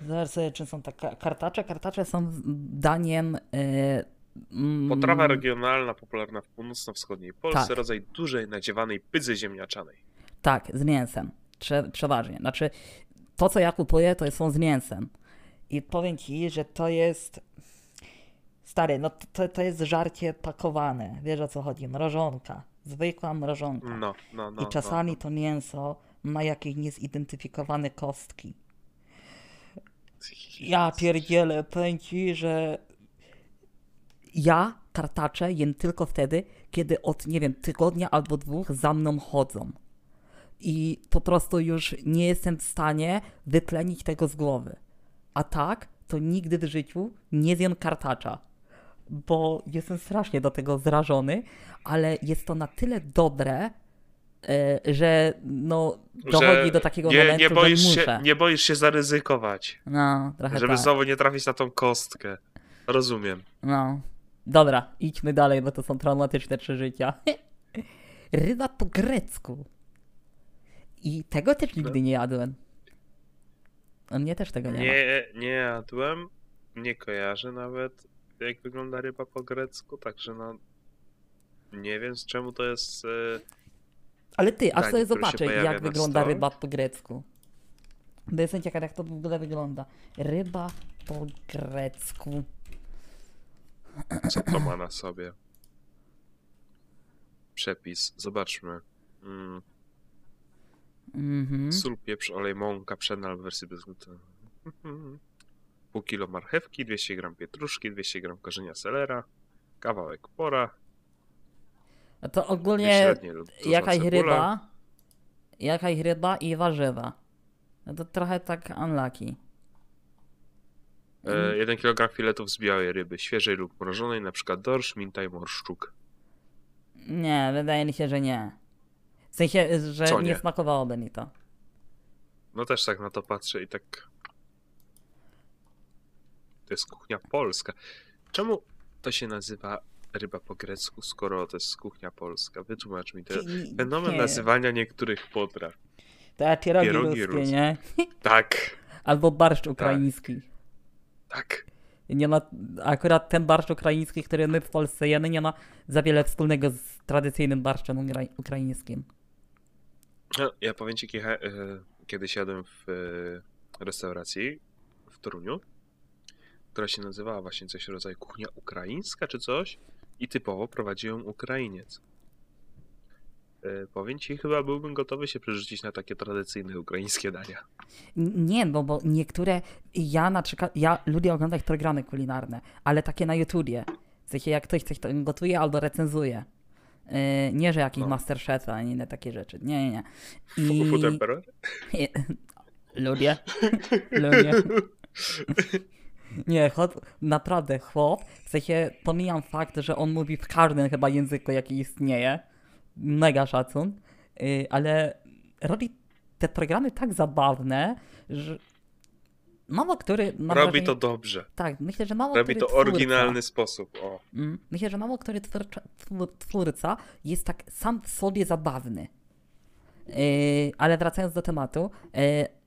Zaraz sobie, czy są tak kartacze? Kartacze są daniem... Mm, Potrawa regionalna, popularna w północno-wschodniej Polsce, Tak. rodzaj dużej, nadziewanej pydzy ziemniaczanej. Tak, z mięsem. Prze, przeważnie. Znaczy, to co ja kupuję, to są z mięsem. I powiem ci, że to jest. Stary, no to, to jest żarcie pakowane. Wiesz o co chodzi? Mrożonka. Zwykła mrożonka. No, no, no. I czasami no. to mięso ma jakieś niezidentyfikowane kostki. Ja pierdzielę, powiem ci, że ja kartacze jem tylko wtedy, kiedy od, nie wiem, tygodnia albo dwóch za mną chodzą. I po prostu już nie jestem w stanie wyplenić tego z głowy. A tak, to nigdy w życiu nie zjem kartacza. Bo jestem strasznie do tego zrażony, ale jest to na tyle dobre, że no dochodzi Że do takiego nie, momentu, nie boisz że się, muszę. Nie boisz się zaryzykować, No, trochę żeby tak. znowu nie trafić na tą kostkę. Rozumiem. No. Dobra, idźmy dalej, bo to są traumatyczne przeżycia. Ryba po grecku. I tego też nigdy nie jadłem. A mnie też tego nie, ma. Nie, nie jadłem, nie kojarzę nawet, jak wygląda ryba po grecku, także no. Nie wiem z czemu to jest. e, Ale ty, aż sobie zobaczę, jak wygląda stole. ryba po grecku. Bo jestem ciekaw, jak to w ogóle wygląda. Ryba po grecku. Co to ma na sobie? Przepis, zobaczmy. Mm, Mhm. sól, pieprz, olej, mąka, pszenna w wersji bezglutenowej. Pół kilo marchewki, 200 gram pietruszki, 200 gram korzenia selera, kawałek pora, to ogólnie lub duża jakaś cebula. ryba, jakaś ryba i warzywa. No to trochę tak unlucky. E, 1 kg filetów z białej ryby, świeżej lub mrożonej, na przykład dorsz, minta i morszczuk. Nie, wydaje mi się, że nie. W sensie, że Co nie? nie? smakowałoby mi to. No też tak na to patrzę i tak... To jest kuchnia polska. Czemu to się nazywa ryba po grecku, skoro to jest kuchnia polska? Wytłumacz mi to. Fenomen nie. nazywania niektórych potraw. To jak pierogi, Pierogi ruskie, nie? Tak, Albo barszcz ukraiński. tak. Nie ma, akurat ten barszcz ukraiński, który my w Polsce jemy, nie ma za wiele wspólnego z tradycyjnym barszczem ukra- ukraińskim. No, Ja powiem ci, e, kiedyś jadłem w e, restauracji w Toruniu, która się nazywała właśnie coś w rodzaju kuchnia ukraińska czy coś i typowo prowadzi ją Ukrainiec. E, Powiem ci, chyba byłbym gotowy się przerzucić na takie tradycyjne ukraińskie dania. Nie, bo, bo niektóre, ja na przykład, ja lubię oglądać programy kulinarne, ale takie na YouTubie. W sensie jak ktoś coś gotuje albo recenzuje. Yy, nie, że jakiś No. Masterchef, ani inne takie rzeczy. Nie, nie, nie. I... Food Emperor? Lubię. Lubię. Nie, chłop, naprawdę chłop, w sensie pomijam fakt, że on mówi w każdym chyba języku, jaki istnieje. Mega szacun. Yy, ale robi te programy tak zabawne, że mało który... Robi wrażenie- to dobrze. Tak, myślę, że mało Robi to twórca, oryginalny sposób. O. Mm, Myślę, że mało który twórcza, twór- twórca jest tak sam w sobie zabawny. Yy, ale wracając do tematu, yy,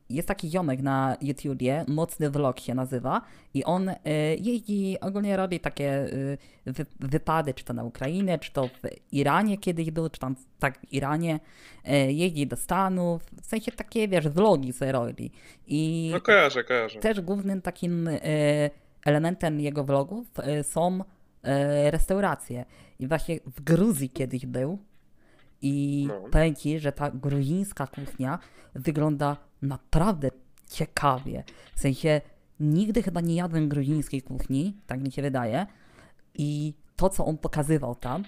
jest taki ziomek na YouTubie, Mocny Vlog się nazywa i on yy, jeździ, ogólnie robi takie wy, wypady, czy to na Ukrainę, czy to w Iranie kiedyś był, czy tam tak w Iranie, yy, jeździ do Stanów, w sensie takie, wiesz, vlogi sobie robi. I No kojarzę, kojarzę. też głównym takim elementem jego vlogów są restauracje. I właśnie w Gruzji kiedyś był. I No. powiem ci, że ta gruzińska kuchnia wygląda naprawdę ciekawie. W sensie nigdy chyba nie jadłem gruzińskiej kuchni, tak mi się wydaje. I to, co on pokazywał tam,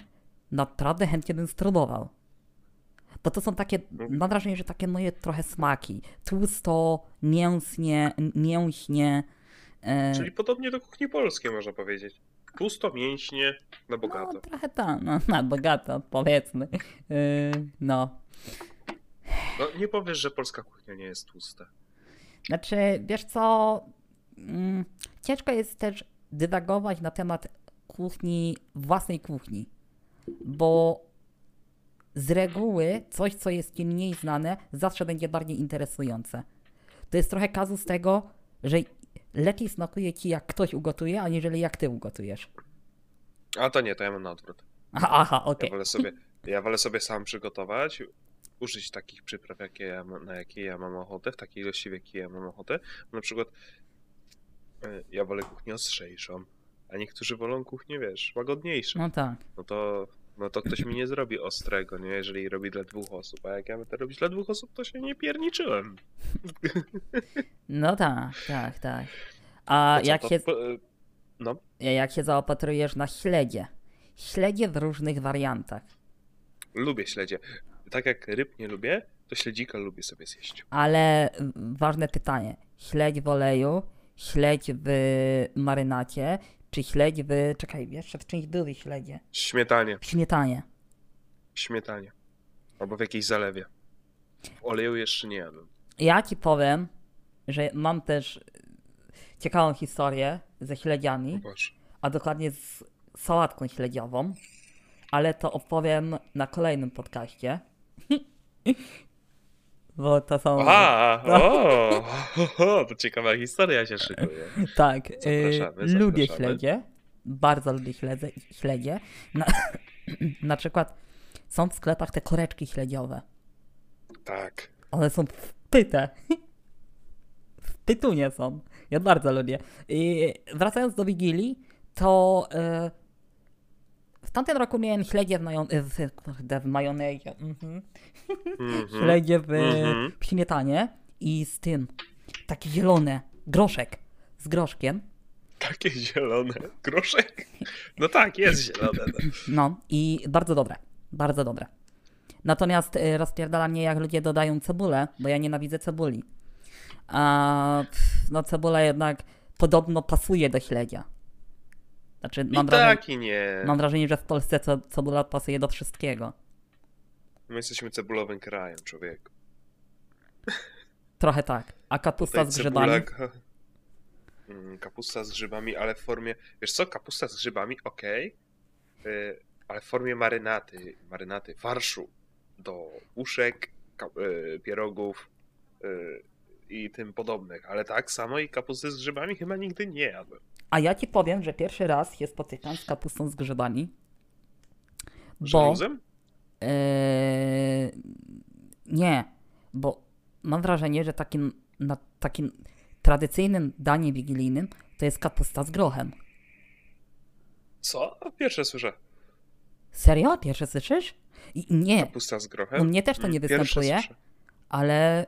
naprawdę chętnie bym spróbował. Bo to są takie, mam wrażenie, że takie moje trochę smaki. Tłusto, mięsnie, mięśnie. E, Czyli podobnie do kuchni polskiej można powiedzieć. Pusto, mięśnie, na no, bogato. trochę tak, no, na bogato, powiedzmy. E, no. No nie powiesz, że polska kuchnia nie jest tłusta. Znaczy, wiesz co, mm, ciężko jest też dywagować na temat kuchni, własnej kuchni, bo z reguły coś, co jest ci mniej znane, zawsze będzie bardziej interesujące. To jest trochę kazus tego, że lepiej smakuje ci jak ktoś ugotuje, aniżeli jak ty ugotujesz. A to nie, to ja mam na odwrót. Aha, aha Ja okej. wolę sobie, ja wolę sobie sam przygotować, użyć takich przypraw, jakie ja, na jakie ja mam ochotę, w takiej ilości, w jakiej ja mam ochotę. Na przykład e, ja wolę kuchnię ostrzejszą, a niektórzy wolą kuchnię, wiesz, łagodniejszą. No tak. No to, no to ktoś mi nie zrobi ostrego, nie? Jeżeli robi dla dwóch osób, a jak ja będę robić dla dwóch osób, to się nie pierniczyłem. No tak, tak, tak. A To co, jak to się, No, jak się zaopatrujesz na śledzie? Śledzie w różnych wariantach. lubię śledzie. Tak jak ryb nie lubię, to śledzika lubię sobie zjeść. Ale mm, ważne pytanie. Śledź w oleju, śledź w marynacie, czy śledź w... Czekaj, jeszcze w czymś drugiej śledzie. Śmietanie, W śmietanie. śmietanie. Albo w jakiejś zalewie. W oleju jeszcze nie jadłem. Ja ci powiem, że mam też ciekawą historię ze śledziami, Boże. a dokładnie z sałatką śledziową, ale to opowiem na kolejnym podcaście. Bo to są... Aha, o, o, to ciekawa historia się szykuje. Tak, y, Zapraszamy, lubię zapraszamy. śledzie. Bardzo lubię śledzie. śledzie. Na, na przykład są w sklepach te koreczki śledziowe. Tak. One są wpyte. W tytunie są. Ja bardzo lubię. I wracając do Wigilii, to e, w tamtym roku miałem śledzie w, majon- w, kurde, w majonezie. Mhm. Mhm. Śledzie w, w śmietanie i z tym. Takie zielone. Groszek. Z groszkiem. Takie zielone. Groszek? No tak, jest zielone. No. No i bardzo dobre. Bardzo dobre. Natomiast y, rozpierdala mnie, jak ludzie dodają cebulę, bo ja nienawidzę cebuli. A no cebula jednak podobno pasuje do śledzia. Znaczy, I mam, wrażenie, tak i nie. mam wrażenie, że w Polsce ce- cebula pasuje do wszystkiego. My jesteśmy cebulowym krajem, człowieku. Trochę tak. A kapusta Tutaj z grzybami? cebula, Mm, Kapusta z grzybami, ale w formie. Wiesz co, kapusta z grzybami, okej. y, Ale w formie marynaty, marynaty, farszu do uszek, y, pierogów y, i tym podobnych. Ale tak samo i kapusty z grzybami chyba nigdy nie jadłem. A ja ci powiem, że pierwszy raz się spotykam z kapustą z grzybami. Bo... Eee, nie, bo mam wrażenie, że takim, na, takim tradycyjnym daniem wigilijnym to jest kapusta z grochem. Co? Pierwsze słyszę. Serio? Pierwsze słyszysz? I, nie, Kapusta z grochem? u mnie też to nie Mm, pierwsze występuje, ale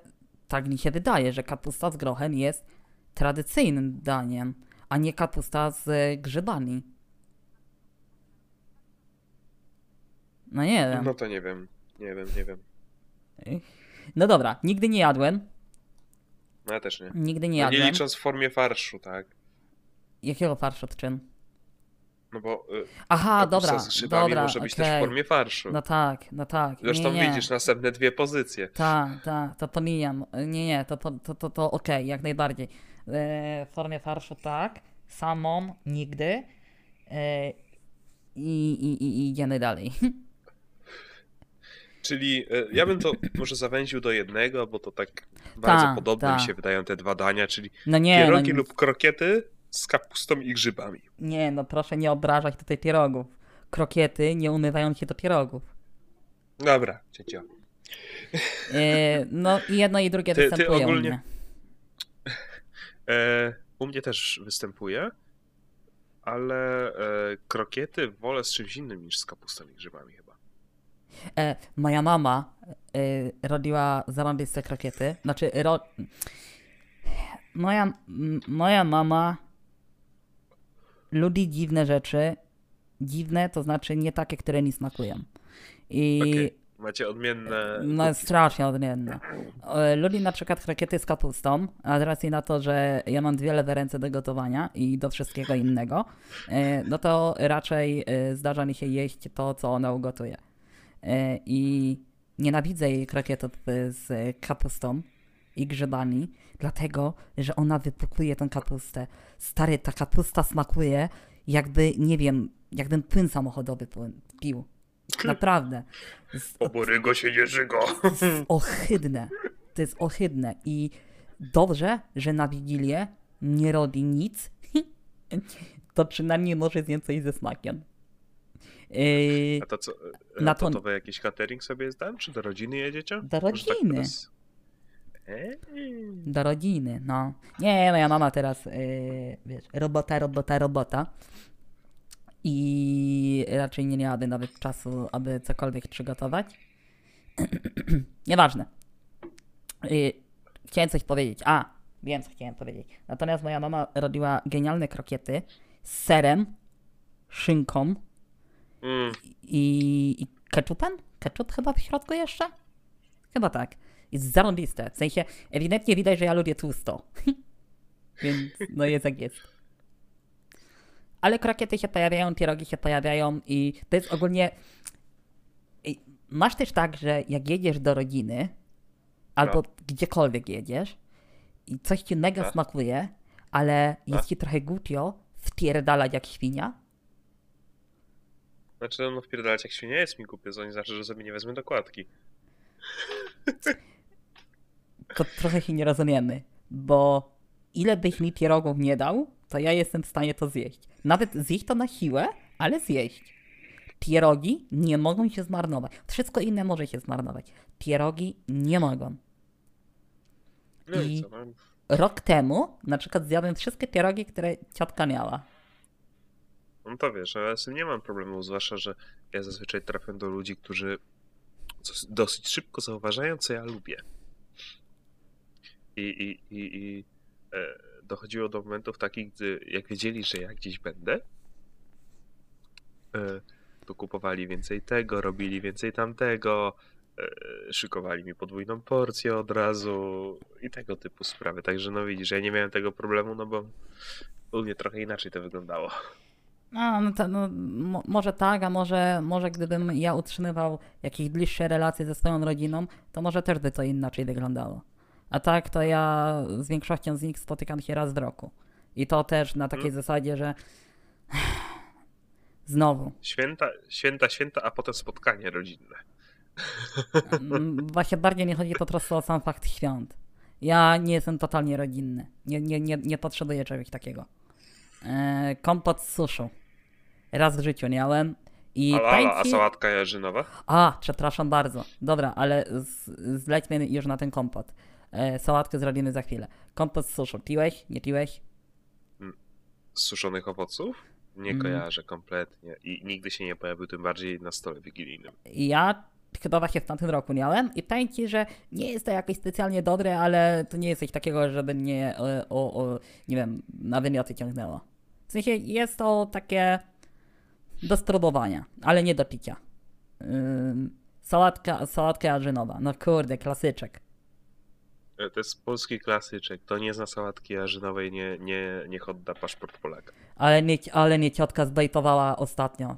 tak mi się wydaje, że kapusta z grochem jest tradycyjnym daniem, a nie kapusta z grzybami. No nie wiem. No to nie wiem. Nie wiem, nie wiem. No dobra, nigdy nie jadłem. No ja też nie. Nigdy nie No nie jadłem. licząc w formie farszu, tak? Jakiego farszu od czym? No bo y, Aha, dobra, z grzybami dobra, może być też okej. w formie farszu. No tak, no tak. Zresztą nie, nie. widzisz następne dwie pozycje. Tak, tak, to pomijam. Nie, nie, to, to, to, to, to okej, jak najbardziej. E, w formie farszu tak, samą nigdy. E, i, i, I idziemy dalej. Czyli y, ja bym to może zawęził do jednego, bo to tak bardzo Tak, podobne mi tak. się wydają te dwa dania, czyli No nie, no, pierogi nie, lub krokiety z kapustą i grzybami. nie, no proszę nie obrażać tutaj pierogów. Krokiety nie umywają się do pierogów. Dobra, ciecio. E, no i jedno i drugie Ty- ty występuje ogólnie- u mnie. E, u mnie też występuje, ale e, krokiety wolę z czymś innym niż z kapustą i grzybami chyba. E, moja mama e, robiła zarąbiste krokiety. Znaczy, ro... moja, m, moja mama lubi dziwne rzeczy. Dziwne to znaczy nie takie, które mi smakują. I Okej. Macie odmienne... no strasznie odmienne. E, Lubi na przykład krokiety z kapustą, a z racji na to, że ja mam dwie lewe ręce do gotowania i do wszystkiego innego, e, no to raczej e, zdarza mi się jeść to, co ona ugotuje. I nienawidzę jej krokietów e, z kapustą i grzybami, dlatego, że ona wypukuje tą kapustę. Stary, ta kapusta smakuje jakby, nie wiem, jakbym płyn samochodowy pił. Naprawdę. Oborygo się nie żygo. to jest ohydne. To jest ohydne. I dobrze, że na Wigilię nie robi nic, to przynajmniej może zjeść coś ze smakiem. Yy, A to co? Na to- to, wy jakiś catering sobie jest? Czy do rodziny jedziecie? Do tak rodziny. teraz- Eee. do rodziny, no. Nie, moja mama teraz, yy, wiesz, robota, robota, robota. I raczej nie miałaby nawet czasu, aby cokolwiek przygotować. Nieważne. Yy, chciałem coś powiedzieć. A, wiem co chciałem powiedzieć. Natomiast moja mama robiła genialne krokiety z serem, szynką Mm, i, i ketchupem? Ketchup chyba w środku jeszcze? Chyba tak. Jest zarąbiste. W sensie, ewidentnie widać, że ja lubię tłusto. Więc no jest jak jest. Ale krokiety się pojawiają, pierogi się pojawiają i to jest ogólnie... Masz też tak, że jak jedziesz do rodziny, albo gdziekolwiek jedziesz i coś ci mega Tak. smakuje, ale jest Tak. ci trochę głupio wpierdalać jak świnia, Znaczy, no wpierdalać jak świnia jest mi głupio, to nie znaczy, że sobie nie wezmę dokładki. to trochę się nie rozumiemy, bo ile byś mi pierogów nie dał, to ja jestem w stanie to zjeść. Nawet zjeść to na siłę, ale zjeść. Pierogi nie mogą się zmarnować. Wszystko inne może się zmarnować. Pierogi nie mogą. No i, I- co? No, Rok temu na przykład zjadłem wszystkie pierogi, które ciotka miała. no to wiesz, ale z tym nie mam problemu, zwłaszcza, że ja zazwyczaj trafiam do ludzi, którzy dos- dosyć szybko zauważają, co ja lubię. I, i, i, i dochodziło do momentów takich, gdy jak wiedzieli, że ja gdzieś będę, e, to kupowali więcej tego, robili więcej tamtego, e, szykowali mi podwójną porcję od razu i tego typu sprawy. Także no widzisz, ja nie miałem tego problemu, no bo u mnie trochę inaczej to wyglądało. No, no, to, no mo, może tak, a może, może gdybym ja utrzymywał jakieś bliższe relacje ze swoją rodziną, to może też by to inaczej wyglądało. A tak, to ja z większością z nich spotykam się raz w roku. I to też na takiej zasadzie, że znowu, Święta, święta, święta, a potem spotkanie rodzinne. mm, właśnie bardziej mi chodzi po prostu o sam fakt świąt. Ja nie jestem totalnie rodzinny. Nie, nie, nie, nie potrzebuję czegoś takiego. E, kompot z suszu. Raz w życiu miałem. I A, a, sałatka jarzynowa? A, przepraszam bardzo. Dobra, ale z, zlećmy już na ten kompot. E, sałatkę zrobimy za chwilę. Kompot z suszu. Piłeś? Nie piłeś? Z suszonych owoców? Nie Mm. kojarzę kompletnie. I nigdy się nie pojawił, tym bardziej na stole wigilijnym. Ja chyba właśnie w tamtym roku miałem i powiem ci, że nie jest to jakoś specjalnie dobre, ale to nie jest coś takiego, żeby mnie e, o, o, nie wiem, na wymioty ciągnęło. W sensie jest to takie do spróbowania, ale nie do picia. Ym, sałatka, sałatka jarzynowa. No kurde, klasyczek. E, To jest polski klasyczek. To nie zna sałatki jarzynowej, nie, nie, niech odda paszport Polaka. Ale mnie, ale mnie ciotka zbejtowała ostatnio.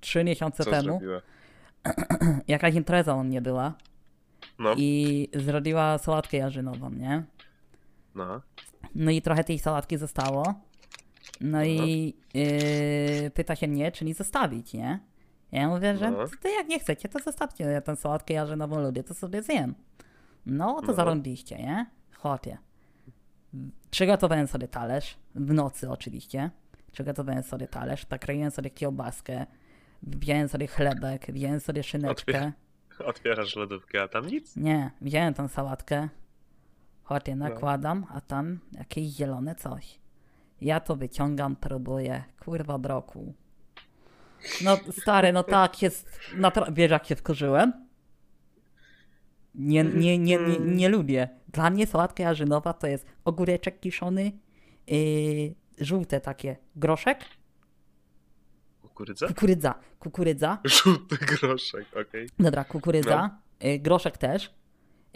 Trzy miesiące Co temu. zrobiła? Jakaś impreza u mnie była No, i zrobiła sałatkę jarzynową, nie? no. No i trochę tej sałatki zostało. No i yy, pyta się mnie, czy mi zostawić, nie? Ja mówię, że No. to jak nie chcecie, to zostawcie. Ja tę sałatkę jarzynową lubię, to sobie zjem. No, to No. zarąbiście, nie? Chłopie. Przygotowałem sobie talerz, w nocy oczywiście. Przygotowałem sobie talerz, nakroiłem sobie kiełbaskę, wziąłem sobie chlebek, wziąłem sobie szyneczkę. Otwier- Otwierasz lodówkę, a tam nic? Nie, wziąłem tą sałatkę, chłopie, nakładam, a tam jakieś zielone coś. Ja to wyciągam, próbuję, kurwa broku. No stary, no tak jest, natra- wiesz jak się wkurzyłem? Nie, nie, nie, nie, nie lubię. Dla mnie sałatka jarzynowa to jest ogóreczek kiszony, yy, żółte takie, groszek, Kukurydza? kukurydza, kukurydza, Żółty groszek, okej. Dobra, kukurydza, y, groszek też,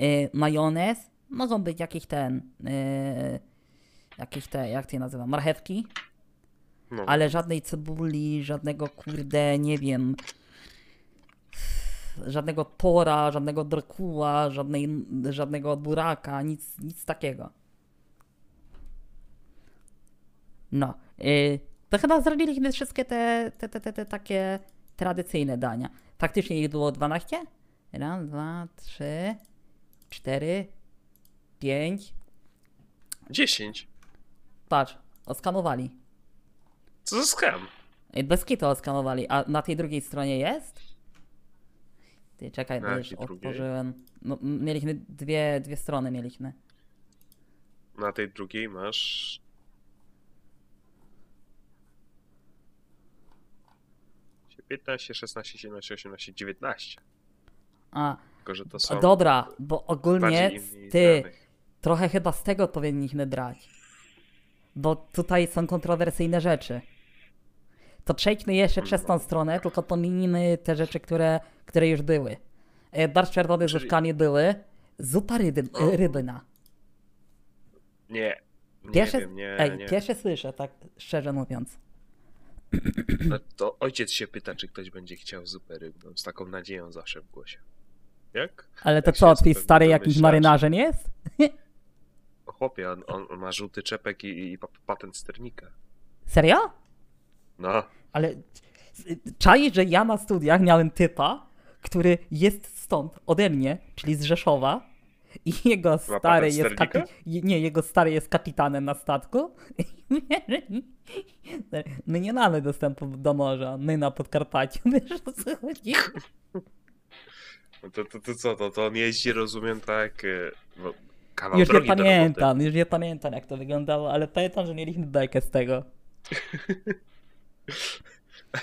y, majonez, mogą być jakieś ten, y, jakieś te, jak to je nazywa, marchewki, No. ale żadnej cebuli, żadnego kurde, nie wiem, żadnego pora, żadnego drkuła, żadnej, żadnego buraka, nic, nic takiego. No, y, to chyba zrobiliśmy wszystkie te, te, te, te, te takie tradycyjne dania. Faktycznie ich było 12? Raz, dwa, trzy, cztery, pięć, 10. Patrz, oskanowali. Co za skam? Bez kitu oskanowali, a na tej drugiej stronie jest? Ty, czekaj, bo już jakiej drugiej? otworzyłem. No, m- mieliśmy dwie, dwie strony mieliśmy. Na tej drugiej masz... Piętnaście, 16, 17, 18, 19. A, Tylko, że to są dobra, bo ogólnie bardziej ty, znanych. trochę chyba z tego powinniśmy brać. Bo tutaj są kontrowersyjne rzeczy. To przejdźmy jeszcze przez tą stronę, tylko pominijmy te rzeczy, które, które już były. E, Barsz czerwony z Czyli- łóżkami były. Zupa ryby, O. rybyna. Nie. Nie Pierwsze, wiem, nie, ej, nie. pierwsze słyszę, tak szczerze mówiąc. No to ojciec się pyta, czy ktoś będzie chciał zupę rybną, z taką nadzieją zawsze w głosie. Jak? Ale to Jak co, twój z stary domyślać. marynarzem jest? Chłopie, on, on, ma żółty czepek i, i pa- patent sternika. Serio? No, Ale czaisz, że ja na studiach miałem typa, który jest stąd, ode mnie, czyli z Rzeszowa i jego stary jest kapi- nie, jego stary jest kapitanem na statku. My nie mamy dostępu do morza, my na Podkarpaciu, wiesz o co chodzi? no to, to, to co, to, to on jeździ, rozumiem, tak, kawał Już nie pamiętam, już nie pamiętam jak to wyglądało, ale pamiętam, że mieliśmy bekę z tego.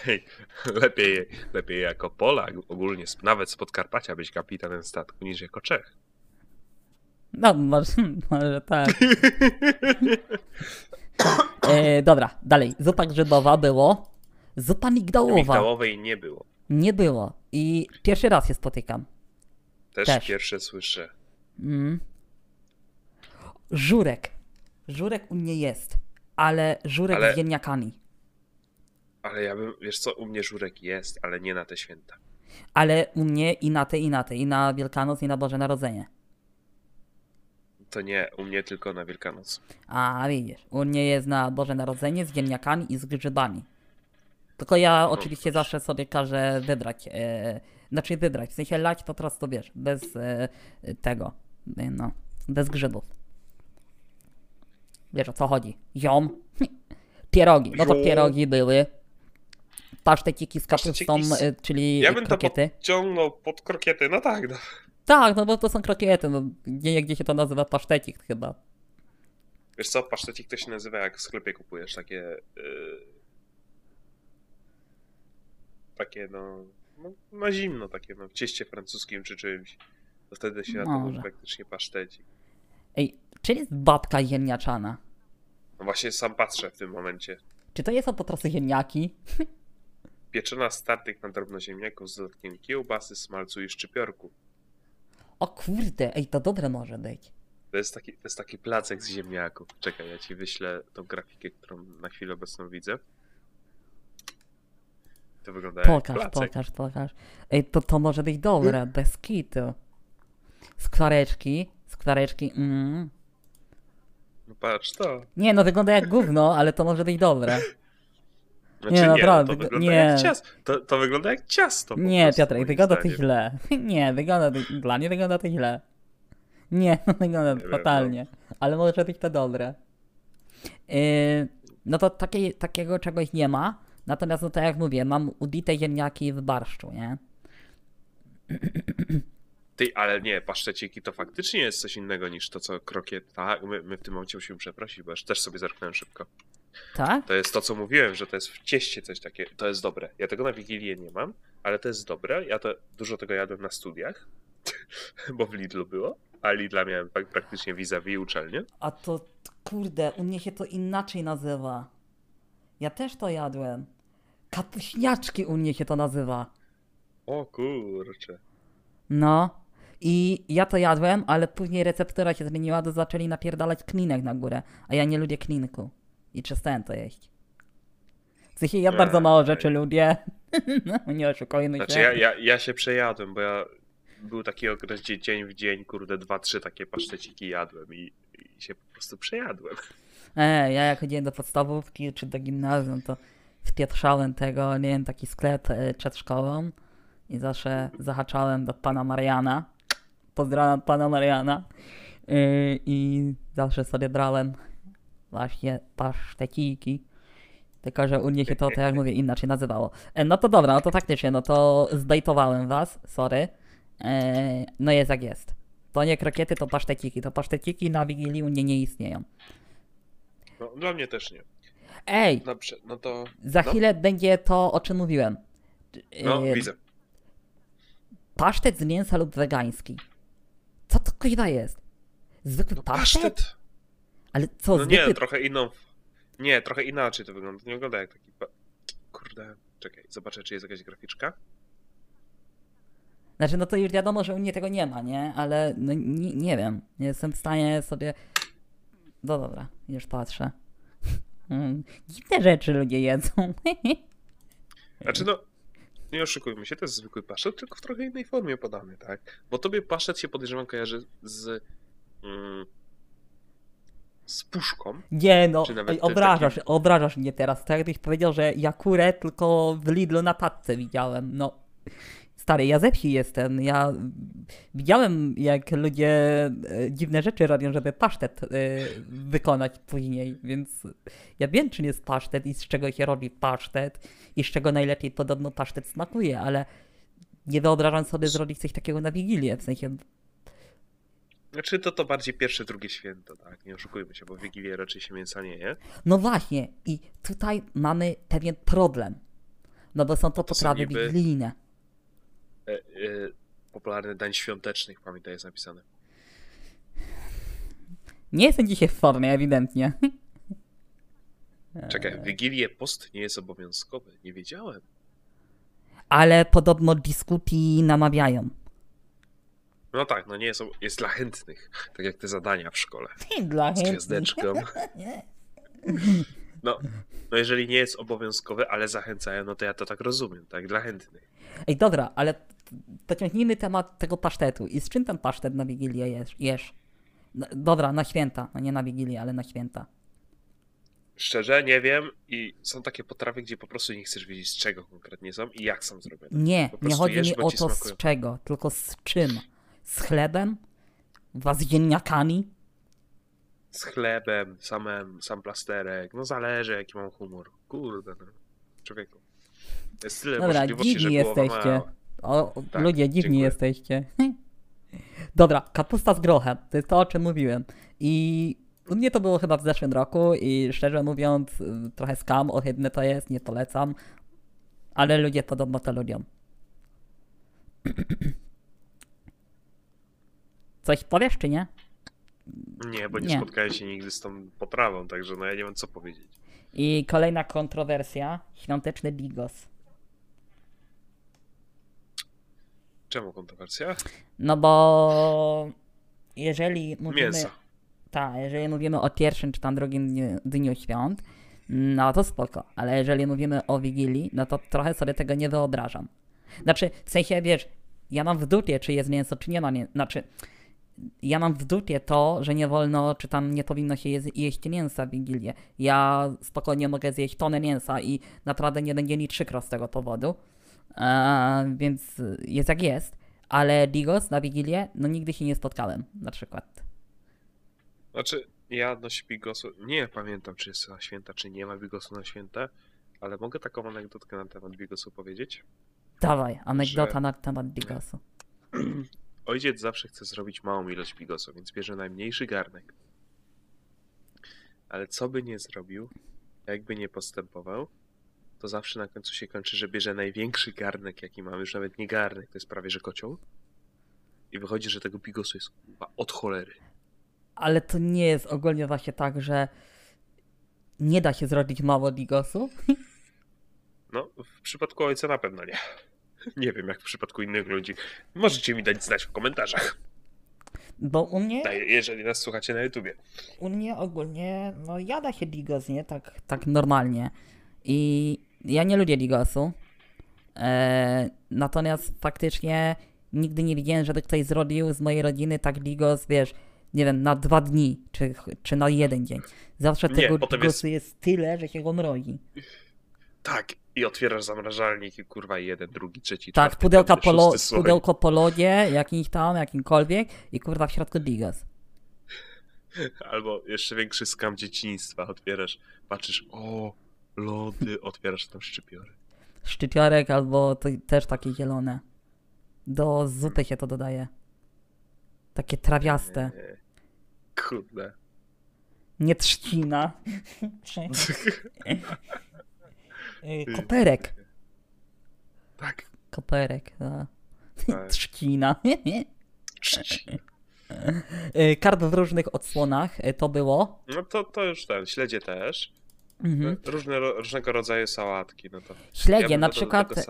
Ej, lepiej, lepiej jako Polak, ogólnie nawet z Podkarpacia być kapitanem statku, niż jako Czech. No, może, może tak. E, dobra, dalej. Zupa grzybowa było. Zupa migdałowa Migdałowej nie było. nie było. I pierwszy raz się spotykam. Też, Też. pierwsze słyszę. Mm. Żurek. Żurek u mnie jest, ale żurek Ale- z ziemniakami. Ale ja bym, wiesz co, u mnie żurek jest, ale nie na te święta. Ale u mnie i na te, i na te. I na Wielkanoc, i na Boże Narodzenie. To nie, u mnie tylko na Wielkanoc. A widzisz, u mnie jest na Boże Narodzenie z ziemniakami i z grzybami. Tylko ja oczywiście proszę. zawsze sobie każę wybrać. E, znaczy wybrać, w sensie lać po prostu wiesz, bez e, tego. No, bez grzybów. Wiesz o co chodzi? Ziom. Pierogi. No to pierogi były. Paszteciki z kapustą, z- e, czyli Ja bym krokiety. to podciągnął pod krokiety, no tak, no. Tak, no bo to są krokiety. No, nie gdzie się to nazywa pasztecik chyba. Wiesz co, pasztecik to się nazywa jak w sklepie kupujesz, takie... Yy... Takie no, no... Na zimno takie, no, w cieście francuskim czy czymś. To wtedy się na to Może. mówi faktycznie pasztecik. Ej, czy jest babka ziemniaczana? No właśnie sam patrzę w tym momencie. Czy to jest po prostu ziemniaki? Pieczona startyk na drobnoziemniaków z dodatkiem kiełbasy, smalcu i szczypiorku. O kurde, ej, to dobre może być. To jest, taki, to jest taki placek z ziemniaków. Czekaj, ja ci wyślę tą grafikę, którą na chwilę obecną widzę. To wygląda jak Pokaż, placek. pokaż, pokaż. Ej, to, to może być dobre, bez kitu. Skwareczki, skwareczki, mm. No patrz to. Nie, no wygląda jak gówno, ale to może być dobre. Znaczy, Nie, nie, naprawdę, to wyg- wygląda nie. jak ciasto. To, to wygląda jak ciasto. Nie, prostu, Piotrek, wygląda to źle. Nie, wygląda to, dla mnie wygląda to źle. Nie, wygląda Nie to wiem, no. fatalnie, ale może być to dobre. Yy, no to takiej, takiego czegoś nie ma, natomiast no tak jak mówię, mam ubite ziemniaki w barszczu, nie? Ty, ale nie, paszteciki to faktycznie jest coś innego niż to, co krokiet. Tak, my, my w tym momencie musimy przeprosić, bo też sobie zerknąłem szybko. Tak? To jest to, co mówiłem, że to jest w cieście coś takiego. To jest dobre. Ja tego na Wigilię nie mam, ale to jest dobre. Ja to dużo tego jadłem na studiach, bo w Lidlu było, a Lidla miałem prak- praktycznie vis-a-vis uczelnię. A to, kurde, u mnie się to inaczej nazywa. Ja też to jadłem. Kapuśniaczki u mnie się to nazywa. O kurczę. No. I ja to jadłem, ale później receptura się zmieniła, to zaczęli napierdalać klinek na górę. A ja nie lubię klinku. I przestałem to jeść. W sensie ja bardzo mało Ej. rzeczy lubię. no, nie oszukujmy się. Znaczy ja, ja, ja się przejadłem, bo ja był taki okres, gdzie dzień w dzień, kurde, dwa, trzy takie paszteciki jadłem i, i się po prostu przejadłem. E, ja jak chodziłem do podstawówki czy do gimnazjum, to wpieprzałem tego, nie wiem, taki sklep e, przed szkołą i zawsze zahaczałem do pana Mariana. Pozdrawiam pana Mariana. Yy, I zawsze sobie brałem właśnie paszteciki. Tylko, że u mnie się to, tak jak mówię, inaczej nazywało. E, no to dobra, no to faktycznie, no to zdejtowałem was, sorry. E, no jest jak jest. To nie krokiety, to paszteciki. To paszteciki na Wigilii u mnie nie istnieją. No, dla mnie też nie. Ej, Dobrze, no to. za no, chwilę będzie to, o czym mówiłem. No, E, widzę. Pasztet z mięsa lub wegański. Co to kuźwa jest? Zwykły No, pasztet? pasztet. Ale co, No zwykły nie, trochę inną. Nie, trochę inaczej to wygląda. Nie wygląda jak taki. Kurde, czekaj, zobaczę, czy jest jakaś graficzka. Znaczy, no to już wiadomo, że u mnie tego nie ma, nie? Ale no, nie, nie wiem. Nie jestem w stanie sobie. No dobra, już patrzę. Mm, Dziwne rzeczy ludzie jedzą. Znaczy, no. Nie oszukujmy się, to jest zwykły pasztet, tylko w trochę innej formie podany, tak? Bo tobie pasztet się podejrzewam kojarzy z. Mm, z puszką. Nie no, ej, obrażasz, obrażasz mnie teraz. Tak jakbyś powiedział, że ja kurę tylko w Lidlu na tacce widziałem. No. Stary, ja ze wsi jestem. Ja widziałem, jak ludzie e, dziwne rzeczy robią, żeby pasztet e, wykonać później, więc ja wiem, czym jest pasztet i z czego się robi pasztet i z czego najlepiej podobno pasztet smakuje, ale nie wyobrażam sobie zrobić coś takiego na Wigilię, w sensie Znaczy, to to bardziej pierwsze, drugie święto, tak? Nie oszukujmy się, bo w Wigilię raczej się mięsa nie je. No właśnie, i tutaj mamy pewien problem. No bo są to To są potrawy niby- wigilijne. E, e, popularny dań świątecznych, pamiętaj, jest napisane. Nie jestem dzisiaj w formie, ewidentnie. Czekaj, Wigilię post nie jest obowiązkowy. Nie wiedziałem. Ale podobno dyskutii namawiają. No tak, no nie jest, jest dla chętnych. Tak jak te zadania w szkole. Dla Z gwiazdeczką. No, no jeżeli nie jest obowiązkowy, ale zachęcają, no to ja to tak rozumiem, tak? Dla chętnych. Ej, dobra, ale pociągnijmy temat tego pasztetu. I z czym ten pasztet na Wigilię jesz? jesz? No, dobra, na święta. No nie na Wigilię, ale na święta. Szczerze, nie wiem i są takie potrawy, gdzie po prostu nie chcesz wiedzieć z czego konkretnie są i jak są zrobione. Nie, nie chodzi jesz, mi o to smakują. z czego, tylko z czym. Z chlebem? Was z ziemniakami? Z chlebem, samem, sam plasterek, no zależy jaki mam humor. Kurde, no. Człowieku. Jest tyle Dobra, dziwni jesteście. O, Tak, ludzie, dziwni dziękuję. jesteście. Dobra, kapusta z grochem. To jest to, o czym mówiłem. I u mnie to było chyba w zeszłym roku i szczerze mówiąc, trochę skam, ohydne to jest, nie polecam. Ale ludzie podobno to lubią. Coś powiesz, czy nie? Nie, bo nie, Nie. spotkałem się nigdy z tą potrawą, także no ja nie wiem co powiedzieć. I kolejna kontrowersja. Świąteczny bigos. Czemu kontrowersja? No bo jeżeli mówimy... Mięsa. Tak, jeżeli mówimy o pierwszym czy tam drugim dniu, dniu świąt, no to spoko. Ale jeżeli mówimy o Wigilii, no to trochę sobie tego nie wyobrażam. Znaczy, w sensie, wiesz, ja mam w dupie, czy jest mięso, czy nie ma mięsa. Znaczy, ja mam w dupie to, że nie wolno, czy tam nie powinno się jeść, mięsa w Wigilię. Ja spokojnie mogę zjeść tonę mięsa i naprawdę nie będzie mi przykro z tego powodu. Eee, więc jest jak jest. Ale Digos na Wigilię, no nigdy się nie spotkałem, na przykład. Znaczy, ja no bigosu, nie pamiętam czy jest na święta, czy nie ma bigosu na święta, ale mogę taką anegdotkę na temat bigosu powiedzieć? Dawaj, anegdota Że- na temat Bigosu. Ojciec zawsze chce zrobić małą ilość bigosu, więc bierze najmniejszy garnek. Ale co by nie zrobił, jakby nie postępował, to zawsze na końcu się kończy, że bierze największy garnek, jaki mamy, już nawet nie garnek, to jest prawie że kocioł. I wychodzi, że tego bigosu jest kurwa, od cholery. Ale to nie jest ogólnie właśnie tak, że nie da się zrobić mało Bigosu. No, w przypadku ojca na pewno nie. Nie wiem, jak w przypadku innych ludzi. Możecie mi dać znać w komentarzach, Bo u mnie, jeżeli nas słuchacie na YouTubie. u mnie ogólnie, no jada się Bigos, nie? Tak, tak normalnie. I ja nie lubię Bigosu. E, natomiast faktycznie nigdy nie widziałem, żeby ktoś zrobił z mojej rodziny tak Bigos, wiesz, nie wiem, na dwa dni, czy, czy na jeden dzień. Zawsze Nie, tego potem Bigosu jest... tyle, że się go mrozi. Tak, i otwierasz zamrażalnik i kurwa jeden, drugi, trzeci, Tak, czwarty, pudełka piąty, po, lo, szósty słoj. pudełko po lodzie, jakimś tam, jakimkolwiek i kurwa w środku Bigos. Albo jeszcze większy skam dzieciństwa. Otwierasz, patrzysz, o, lody, otwierasz tam szczypiory. Szczypiorek albo to, też takie zielone. Do zupy się to dodaje. Takie trawiaste. Eee, Kurde. Nie trzcina. Y, Koperek. Tak. Koperek, no. tak. Trzcina. Y, Karp w różnych odsłonach y, to było. No to, to już ten, śledzie też. Mhm. Różne, różnego rodzaju sałatki, no to. Śledzie, Ja na do przykład e,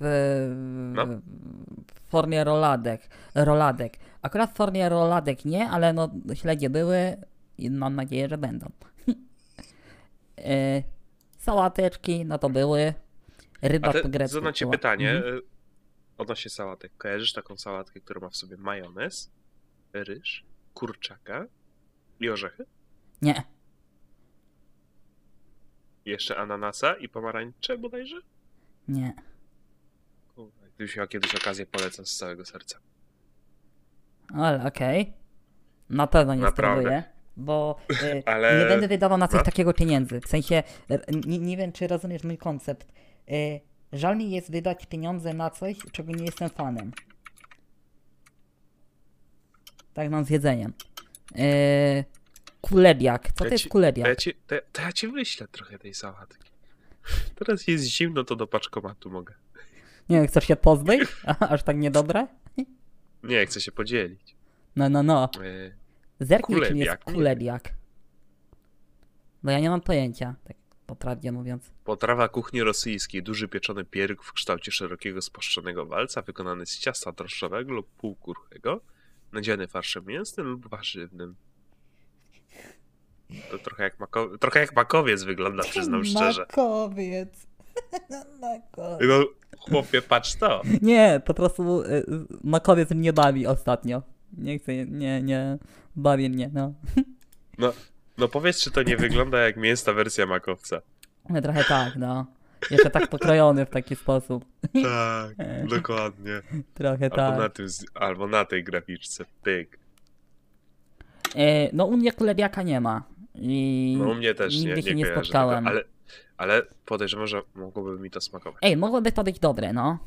w, No. w formie roladek. roladek. Akurat w formie roladek nie, ale no śledzie były i mam nadzieję, że będą. e, sałateczki, no to były. Ryba po grecku. zadam ci pytanie Mhm. mhm. odnośnie sałatek. Kojarzysz taką sałatkę, która ma w sobie majonez, ryż, kurczaka i orzechy? Nie, jeszcze ananasa i pomarańcze bodajże? nie. Kurde, Gdybyś miał kiedyś okazję, polecam z całego serca. Ale okej. Na pewno nie Naprawdę. spróbuję. Bo y, Ale- nie będę wydawał na coś No. takiego pieniędzy. W sensie, r- nie, nie wiem, czy rozumiesz mój koncept. Y, żal mi jest wydać pieniądze na coś, czego nie jestem fanem. Tak mam z jedzeniem. Y, kulebiak. Co to jest kulebiak? To ja, ci, to, to ja ci wyślę trochę tej sałatki. Teraz jest zimno, to do paczkomatu mogę. Nie wiem, chcesz się pozbyć? Aż tak niedobre? Nie, chcę się podzielić. No, no, no. E, Zerknij, czym jest Kulebiak, kulebiak. Bo ja nie mam pojęcia, tak po prawdzie mówiąc. Potrawa kuchni rosyjskiej. Duży pieczony pieróg w kształcie szerokiego spłaszczonego walca, wykonany z ciasta drożdżowego lub półkruchego, nadziany farszem mięsnym lub warzywnym. To trochę jak, mako... trochę jak makowiec wygląda, przyznam szczerze. Makowiec. Makowiec. No, chłopie, patrz to. Nie, po prostu y, makowiec mnie bawi ostatnio. Nie chcę, nie, nie, bawi mnie, no. No, no powiedz, czy to nie wygląda jak mięsna wersja makowca. No Trochę tak, no. Jeszcze tak pokrojony w taki sposób. Tak, dokładnie. Trochę Albo na, tak. tym, z- albo na tej graficzce. Pyk. E, no u mnie kulebiaka nie ma. I No u mnie też nie, nigdy się nie kojarzę spotkałem. Tego, ale, ale podejrzewam, że mogłoby mi to smakować. Ej, mogłoby to być dobre, no.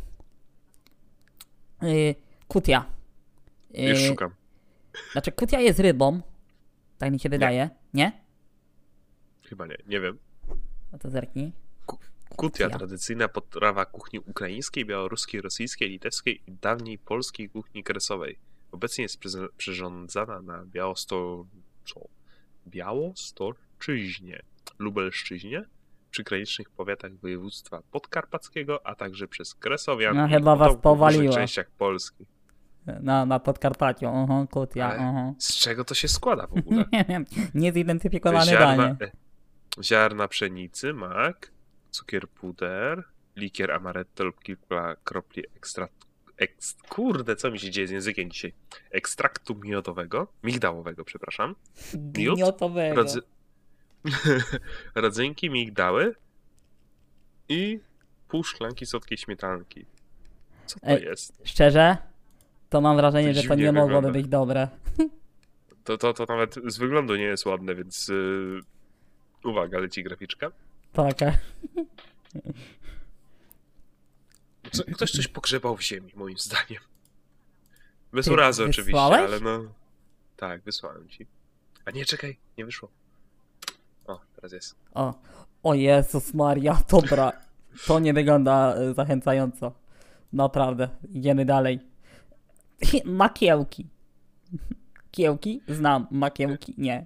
Y, kutia. Już szukam. Znaczy, kutia jest rybą. Tak mi się wydaje. Nie? Chyba nie, nie wiem. No to zerknij. Kutia, tradycyjna potrawa kuchni ukraińskiej, białoruskiej, rosyjskiej, litewskiej i dawniej polskiej kuchni kresowej. Obecnie jest przyrządzana na Białosto... co? Białostolczyźnie, Lubelszczyźnie, przygranicznych powiatach województwa podkarpackiego, a także przez Kresowian No, chyba was w powaliło. częściach Polski. Na, na Podkarpaciu. Aha, kutia. Ale- Aha. Z czego to się składa w ogóle? Nie wiem. Niezidentyfikowane ziarna, danie. ziarna pszenicy, mak, cukier puder, likier amaretto lub kilka kropli ekstraktu. Ekst, kurde, co mi się dzieje z językiem dzisiaj? Ekstraktu miodowego, migdałowego, przepraszam. miód. Rodzy... rodzynki, migdały i pół szklanki słodkiej śmietanki. Co to Ej. jest? Szczerze? To mam wrażenie, To że to nie mogłoby wygląda. być dobre. To, to, to nawet z wyglądu nie jest ładne, więc yy, uwaga, leci graficzka. Taka. Ktoś coś pogrzebał w ziemi, moim zdaniem. Bez Ty urazy oczywiście, ale no. Tak, wysłałem ci. A nie, czekaj, nie wyszło. O, teraz jest. O. O Jezus Maria, dobra. To nie wygląda e, zachęcająco. Naprawdę. Idziemy dalej. Makiełki. Kiełki? Znam. Makiełki? Nie.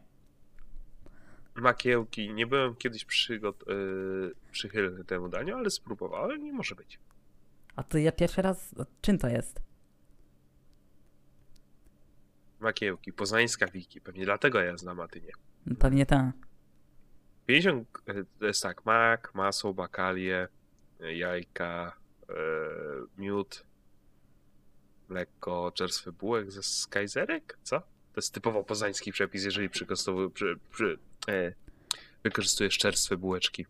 Makiełki. Nie byłem kiedyś przygot, yy, przychylny temu daniu, ale spróbowałem i może być. A to ja pierwszy raz... Czym to jest? Makiełki, poznańska wiki. Pewnie dlatego ja znam, a ty nie. Pewnie tak. 50 yy, to jest tak, mak, masło, bakalie, yy, jajka, yy, miód, mleko, czerstwy bułek ze skajzerek? Co? To jest typowo poznański przepis, jeżeli przygotowu- przy, przy, e, wykorzystujesz czerstwe bułeczki.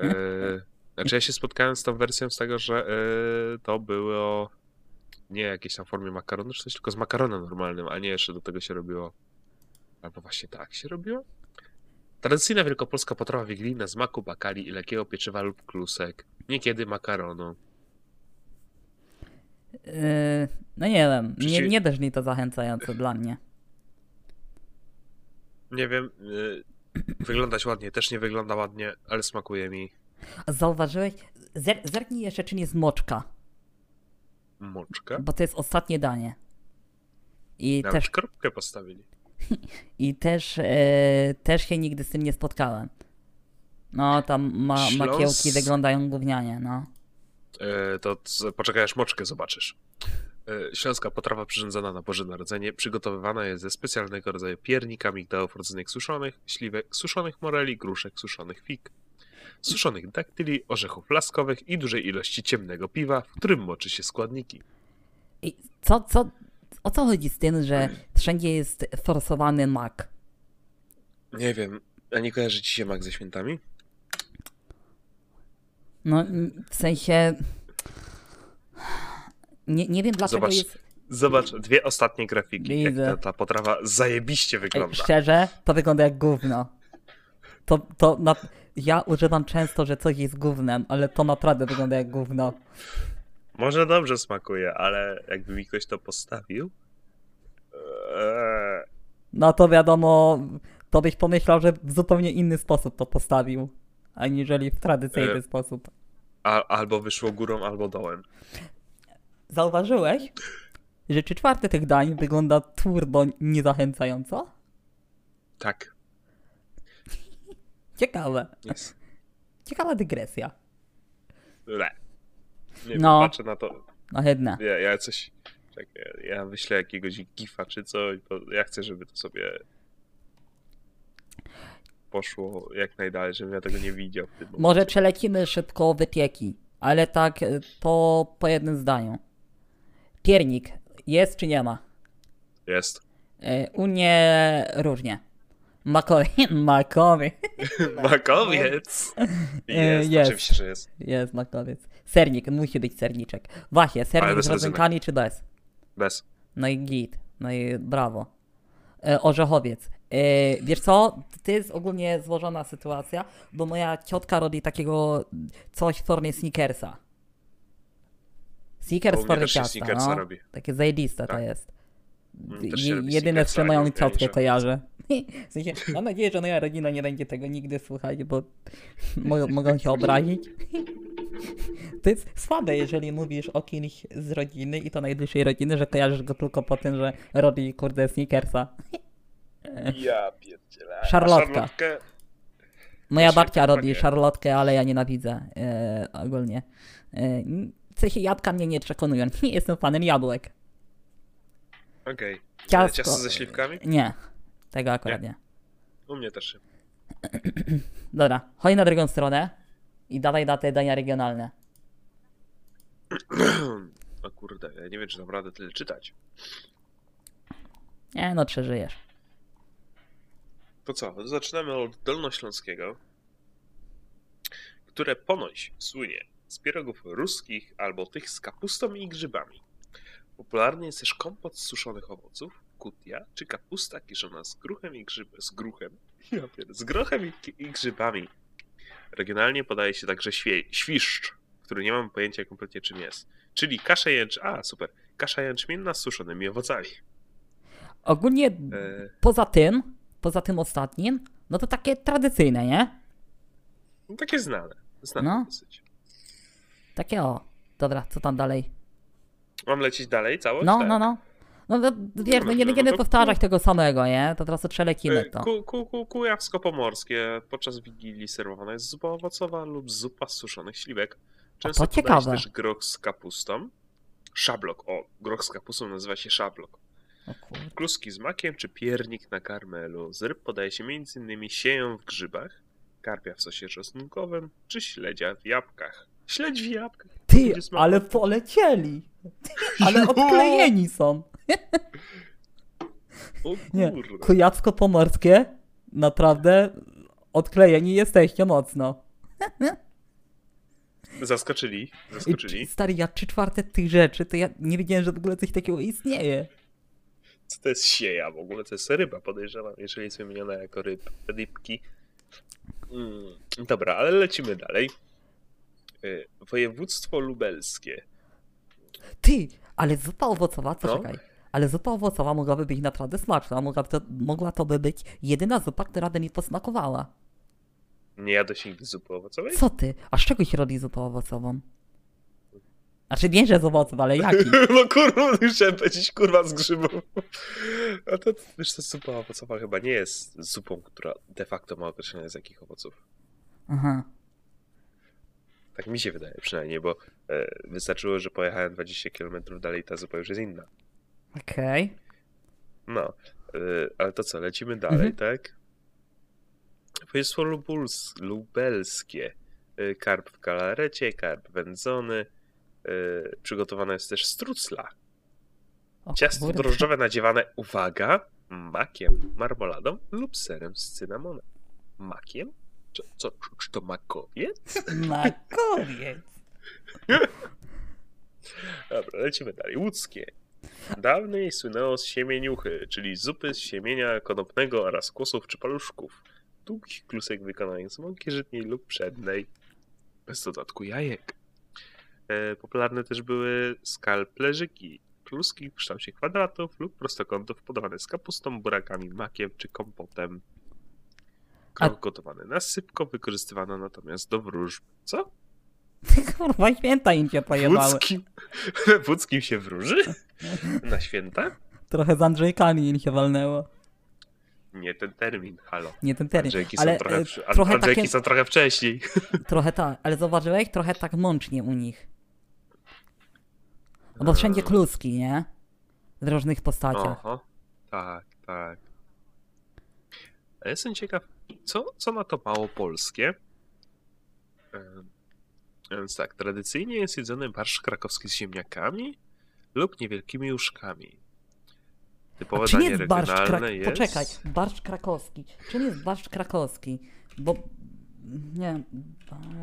E, znaczy ja się spotkałem z tą wersją z tego, że e, to było nie jakiejś tam formie makaronu, czy coś, tylko z makaronem normalnym, a nie jeszcze do tego się robiło. Albo właśnie tak się robiło? Tradycyjna wielkopolska potrawa wigilijna z maku, bakali i lekkiego pieczywa lub klusek. Niekiedy makaronu. Yy, no nie wiem, nie, nie brzmi to zachęcająco dla mnie. Nie wiem, yy, wyglądać ładnie, też nie wygląda ładnie, ale smakuje mi Zauważyłeś? Zer zerknij jeszcze, czy nie jest moczka, moczka. bo to jest ostatnie danie. I Nawet też, kropkę postawili. i też, e, też się nigdy z tym nie spotkałem. No, tam ma, Śląs- makiełki wyglądają gównianie, no. E, to poczekaj, aż moczkę zobaczysz. E, Śląska potrawa przyrządzona na Boże Narodzenie przygotowywana jest ze specjalnego rodzaju piernika, migdałów rodzynek suszonych, śliwek, suszonych moreli, gruszek, suszonych fig, suszonych daktyli, orzechów laskowych i dużej ilości ciemnego piwa, w którym moczy się składniki. I co, co, o co chodzi z tym, że wszędzie jest forsowany mak? Nie wiem, a nie kojarzy ci się mak ze świętami? No, w sensie... Nie, nie wiem dlaczego Zobacz, jest... zobacz dwie ostatnie grafiki, jak ta, ta potrawa zajebiście wygląda. szczerze, to wygląda jak gówno. To, to na... Ja używam często, że coś jest gównem, ale to naprawdę wygląda jak gówno. Może dobrze smakuje, ale jakby mi ktoś to postawił... Eee, No to wiadomo, to byś pomyślał, że w zupełnie inny sposób to postawił, aniżeli w tradycyjny E. sposób. A, albo wyszło górą, albo dołem. Zauważyłeś, że trzy czwarte tych dań wygląda turbo niezachęcająco? Tak. Ciekawe. Jest. Ciekawa dygresja. Le. Nie No. patrzę na to. No jedna. Ja, ja coś. Ja wyślę jakiegoś gifa czy coś, bo ja chcę, żeby to sobie poszło jak najdalej, żebym ja tego nie widział. Może przelecimy szybko wypieki, ale tak e, po, po jednym zdaniu. Piernik jest czy nie ma? Jest. E, U mnie różnie. Makowy, makowy. Makowiec! E, Jest, jest. oczywiście, że jest. Jest makowiec. Sernik, musi być serniczek. Właśnie, sernik z rodzynkami czy bez? Bez. No i git, no i brawo. Orzechowiec. E, wiesz co, to jest ogólnie złożona sytuacja, bo moja ciotka robi takiego coś w formie sneakersa. Sneakers w formie ciasta, sneakersa no. robi. Takie zajebiste to Tak. jest. Też się Je, jedyne, z czym moją ciotkę kojarzę. W sensie, mam nadzieję, że moja rodzina nie będzie tego nigdy słuchać, bo mogą, mogą się obrazić. To jest słabe, jeżeli mówisz o kimś z rodziny i to najbliższej rodziny, że kojarzysz go tylko po tym, że robi kurde sneakersa. Ja pierdzielę. Szarlotka. szarlotkę? Moja Właśnie, babcia robi takie. szarlotkę, ale ja nienawidzę e, ogólnie. E, sensie jabłka mnie nie przekonują. Nie jestem fanem jabłek. Okej. Ciastko. Ciasto ze śliwkami? Nie, tego akurat nie. U mnie też. Dobra, chodź na drugą stronę i dawaj na te dania regionalne. O kurde, ja nie wiem, czy naprawdę tyle czytać. Nie no, przeżyjesz. To co, zaczynamy od Dolnośląskiego, które ponoć słynie z pierogów ruskich albo tych z kapustą i grzybami. Popularny jest też kompot z suszonych owoców, kutia czy kapusta kiszona z gruchem i grzybem. Z gruchem? Z grochem i, i grzybami. Regionalnie podaje się także świe, świszcz, który nie mam pojęcia kompletnie czym jest. Czyli kasza jęcz... A, super. Kasza jęczmienna z suszonymi owocami. Ogólnie E, poza tym, poza tym ostatnim, no to takie tradycyjne, nie? no takie znane. Znane No. dosyć. Takie o. Dobra, co tam dalej? Mam lecieć dalej całość? No, Tak. no, no. No to, wiesz, no nie no będziemy to- powtarzać tego samego, nie? To teraz przelecimy E, to. Ku, ku, ku, kujawsko-pomorskie. Podczas Wigilii serwowana jest zupa owocowa lub zupa z suszonych śliwek. Często to podaje się ciekawe. też groch z kapustą. Szablok. O, groch z kapustą nazywa się szablok. Kluski z makiem czy piernik na karmelu. Z ryb podaje się m.in. sieję w grzybach, karpia w sosie czosnkowym czy śledzia w jabłkach. Śledź w jabłkach. Ty, ale polecieli! Ale odklejeni są. O Nie, kujawsko-pomorskie, naprawdę odklejeni jesteście mocno. Zaskoczyli, zaskoczyli. stary, ja trzy czwarte tych rzeczy, to ja nie wiedziałem, że w ogóle coś takiego istnieje. Co to jest sieja w ogóle? To jest ryba, podejrzewam, jeżeli jest wymieniona jako ryb, rybki. Mm, dobra, ale lecimy dalej. Y, Województwo lubelskie. Ty, ale zupa owocowa, No. poczekaj. Ale zupa owocowa mogłaby być naprawdę smaczna. Mogła to, mogła to by być jedyna zupa, która by mi posmakowała. Nie jadłeś nigdy zupy owocowej? Co ty? A z czego się robi zupę owocową? Znaczy nie, że z owoców, ale jaki? No kurwa, musiałem powiedzieć kurwa z grzybów. A to, wiesz, to zupa owocowa chyba nie jest zupą, która de facto ma określenie z jakich owoców. Aha. Tak mi się wydaje przynajmniej, bo e, wystarczyło, że pojechałem 20 km dalej i ta zupa już jest inna. Okej. No, y, ale to co, lecimy dalej, Mhm. tak? Województwo lubelskie. Y, Karp w galarecie, karp wędzony. Y, Przygotowana jest też strucla. O Ciasto kurde. drożdżowe nadziewane, uwaga, makiem, marmoladą lub serem z cynamonem. Makiem? Co, co, czy to makowiec? Na koniec. Dobra, lecimy dalej. Łódzkie. Dawniej słynęło z siemieniuchy, czyli zupy z siemienia konopnego oraz kłosów czy paluszków. Długich klusek wykonanych z mąki żytniej lub pszennej. Bez dodatku jajek. E, popularne też były skalplerzyki. Kluski w kształcie kwadratów lub prostokątów podawane z kapustą, burakami, makiem czy kompotem. Krok gotowany na sypko wykorzystywano natomiast do wróżb. Co? Kurwa, święta im się pojebały. łódzkim, w łódzkim się wróży? Na święta? Trochę z Andrzejkami im się walnęło. Nie ten termin, halo. Nie ten termin. Andrzejki Ale są trochę, e, wszy- trochę Andrzejki takie, są trochę wcześniej. trochę tak, ale zauważyłeś? Trochę tak mącznie u nich. No bo wszędzie kluski, nie? W różnych postaciach. Oho, tak, tak. A jestem ciekaw, co, co na to mało polskie? Em, Więc tak, tradycyjnie jest jedzony barszcz krakowski z ziemniakami lub niewielkimi uszkami. Typowe A czym danie jest barszcz regionalne krak... jest... Poczekaj, barszcz krakowski. Czym jest barszcz krakowski? Bo... Nie,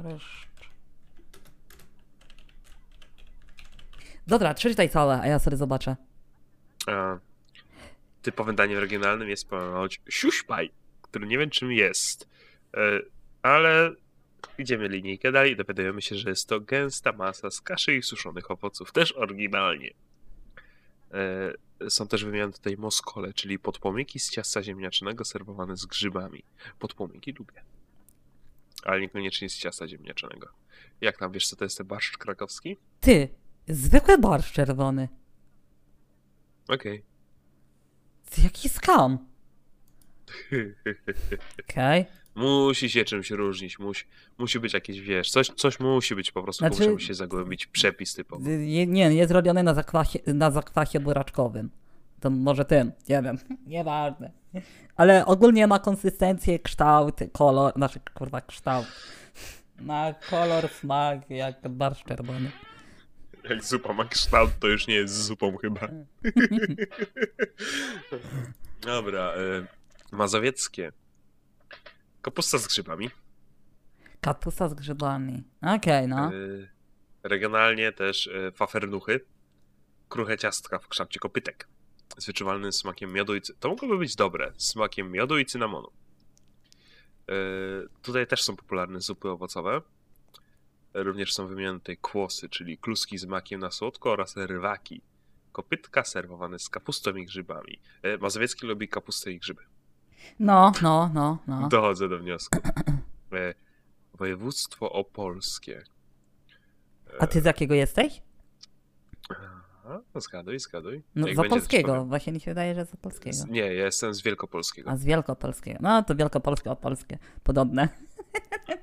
barszcz... Dobra, przeczytaj całe, a ja sobie zobaczę. A, typowym daniem regionalnym jest ponoć siuśpaj, który nie wiem czym jest. E, ale idziemy linijkę dalej i dowiadujemy się, że jest to gęsta masa z kaszy i suszonych owoców, też oryginalnie. E, są też wymienione tutaj moskole, czyli podpomyki z ciasta ziemniaczanego serwowane z grzybami. Podpomyki lubię. Ale niekoniecznie z ciasta ziemniaczanego. Jak tam wiesz, co to jest ten barszcz krakowski? Ty, zwykły barszcz czerwony. Okej. Ty, Jaki skam. Okej. Musi się czymś różnić, musi, musi być jakieś, wiesz, coś, coś musi być po prostu, Znaczy- musi się zagłębić przepis typowo. Nie, nie, nie zrobiony na zakwasie, na zakwasie buraczkowym. To może tym, nie wiem, nieważne. Ale ogólnie ma konsystencję, kształt, kolor, znaczy kurwa kształt. Ma kolor, smak jak barszcz czerwony. Jak zupa ma kształt, to już nie jest zupą chyba. Dobra, y, mazowieckie. Kapusta z grzybami. Kapusta z grzybami. Okej, no. Y, regionalnie też y, fafernuchy. Kruche ciastka w kształcie kopytek. Z wyczuwalnym smakiem miodu i. To mogłoby być dobre. Smakiem miodu i cynamonu. Y, tutaj też są popularne zupy owocowe. Również są wymienione tutaj kłosy, czyli kluski z makiem na słodko oraz rywaki. Kopytka serwowane z kapustą i grzybami. Y, Mazowiecki lubi kapustę i grzyby. No, no, no, no. Dochodzę do wniosku. E, Województwo opolskie. A ty z jakiego jesteś? Aha, zgaduj, zgaduj. No, Jak z opolskiego. Właśnie mi się wydaje, że z opolskiego. Z- Nie, ja jestem z Wielkopolskiego. A z wielkopolskiego. No, to wielkopolskie, opolskie. Podobne.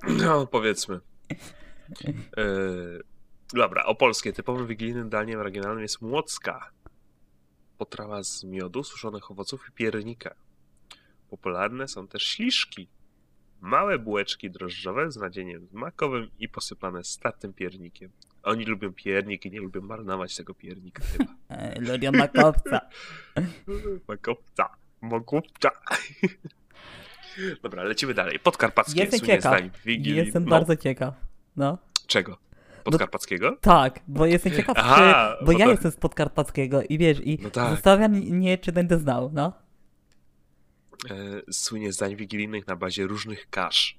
No, powiedzmy. E, dobra, opolskie. Typowym wigilijnym daniem regionalnym jest młocka. Potrawa z miodu, suszonych owoców i piernika. Popularne są też śliszki. Małe bułeczki drożdżowe z nadzieniem makowym i posypane startym piernikiem. Oni lubią piernik i nie lubią marnować tego piernika chyba. E, lubią makowca. Makowca. Makowca. Dobra, lecimy dalej. Podkarpackie Jestem słynie z ciekaw. dań wigilijnych. Jestem No, bardzo ciekaw. No. Czego? Podkarpackiego? Tak, bo jestem ciekaw, Aha, czy, bo no ja to- jestem z Podkarpackiego i wiesz, i No tak. zastanawiam mnie, czy będę znał, no. E, słynie z dań wigilijnych na bazie różnych kasz.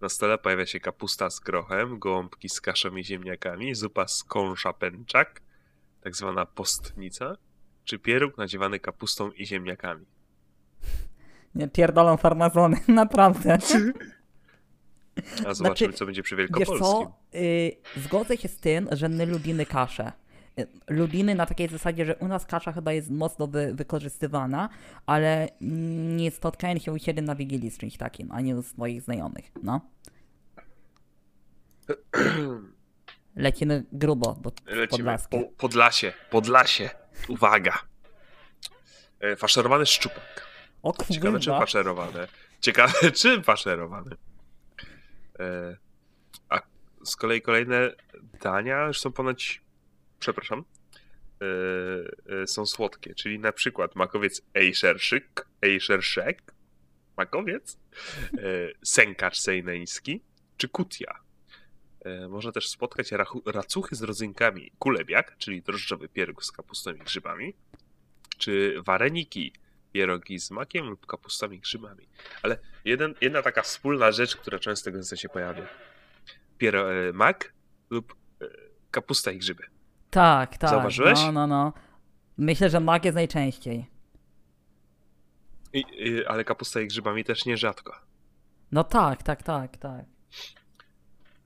Na stole pojawia się kapusta z grochem, gołąbki z kaszą i ziemniakami, zupa z kąsza pęczak, tak zwana postnica, czy pieróg nadziewany kapustą i ziemniakami. Nie, pierdolą farmazony, naprawdę. A zobaczymy, Znaczy, co będzie przy Wiesz Wielkopolskim. co, y, zgodzę się z tym, że my lubimy kaszę. Y, Lubimy na takiej zasadzie, że u nas kasza chyba jest mocno wy, wykorzystywana, ale nie spotkałem się u siebie na Wigilii z czymś takim, ani u swoich znajomych, no. Lecimy grubo, bo Lecimy. podlaskie. Po, Podlasie, Podlasie. Uwaga. E, Faszerowany szczupak. O Ciekawe, czym faszerowany. Ciekawe, czym faszerowany. E, a z kolei kolejne dania już są ponoć, przepraszam, e, e, są słodkie, czyli na przykład makowiec ejszerszyk, ejszerszek, makowiec, sękacz sejneński, czy kutia. Można też spotkać racuchy z rodzynkami, kulebiak, czyli drożdżowy pieróg z kapustą i grzybami, czy wareniki, pierogi z makiem lub kapustami i grzybami. Ale jeden, jedna taka wspólna rzecz, która często gęsto się pojawia. Piero, e, mak lub e, kapusta i grzyby. Tak, tak. Zauważyłeś? No, no, no. Myślę, że mag jest najczęściej. I, i, ale kapusta i grzybami też nierzadko. No tak, tak, tak, tak.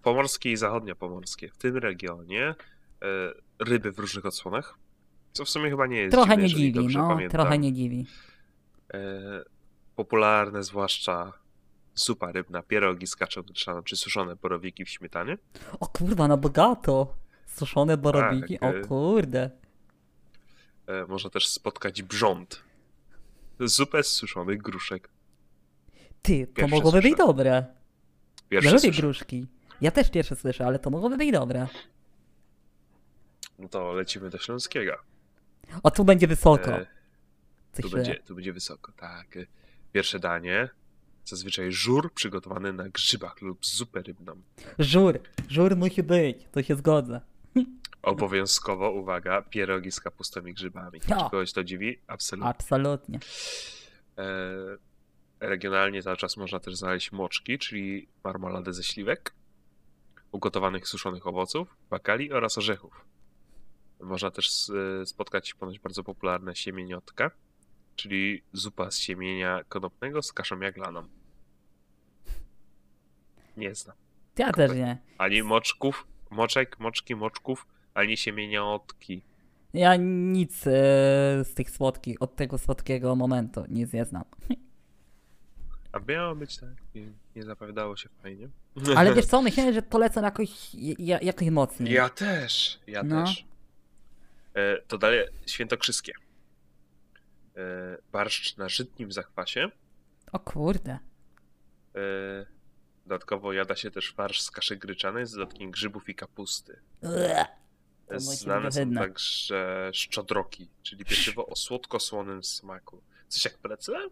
Pomorskie i zachodniopomorskie. W tym regionie e, ryby w różnych odsłonach. Co w sumie chyba nie jest Trochę dziwne, nie dziwi, no, pamiętam. trochę nie dziwi. E, popularne zwłaszcza zupa rybna, pierogi z kaczą gryczaną, czy suszone borowiki w śmietanie. O kurwa, na bogato. Suszone borowiki, Tak, o kurde. E, można też spotkać brząd. Zupę z suszonych gruszek. Ty, to Pierwsze mogłoby być słyszę. dobre. Pierwsze ja lubię słyszę. gruszki. Ja też pierwsze słyszę, ale to mogłoby być dobre. No to lecimy do Śląskiego. O, tu będzie wysoko. E, Coś tu, będzie, tu będzie wysoko, tak. Pierwsze danie. Zazwyczaj żur przygotowany na grzybach lub zupę rybną. Żur, żur musi być, to się zgodzę. Obowiązkowo, uwaga, pierogi z kapustą i grzybami. Czy Ja. kogoś to dziwi? Absolutnie. Absolutnie. E, regionalnie cały czas można też znaleźć moczki, czyli marmoladę ze śliwek, ugotowanych suszonych owoców, bakali oraz orzechów. Można też e, spotkać ponoć bardzo popularne siemieniotka, czyli zupa z siemienia konopnego z kaszą jaglaną. Nie znam. Ja też nie. Ani moczków, moczek, moczki, moczków, ani siemieniotki. Ja nic e, z tych słodkich, od tego słodkiego momentu nic nie znam. A miało być tak, nie, nie zapowiadało się fajnie. Ale wiesz co, myślałem, że polecam jakoś, ja, jakoś mocniej. Ja też, ja No. też. E, to dalej świętokrzyskie. E, barszcz na żytnim zakwasie. O kurde. E, dodatkowo jada się też farsz z kaszy gryczanej z dodatkiem grzybów i kapusty. Znane są także szczodroki, czyli pieczywo o słodko-słonym smaku. Coś jak plecle?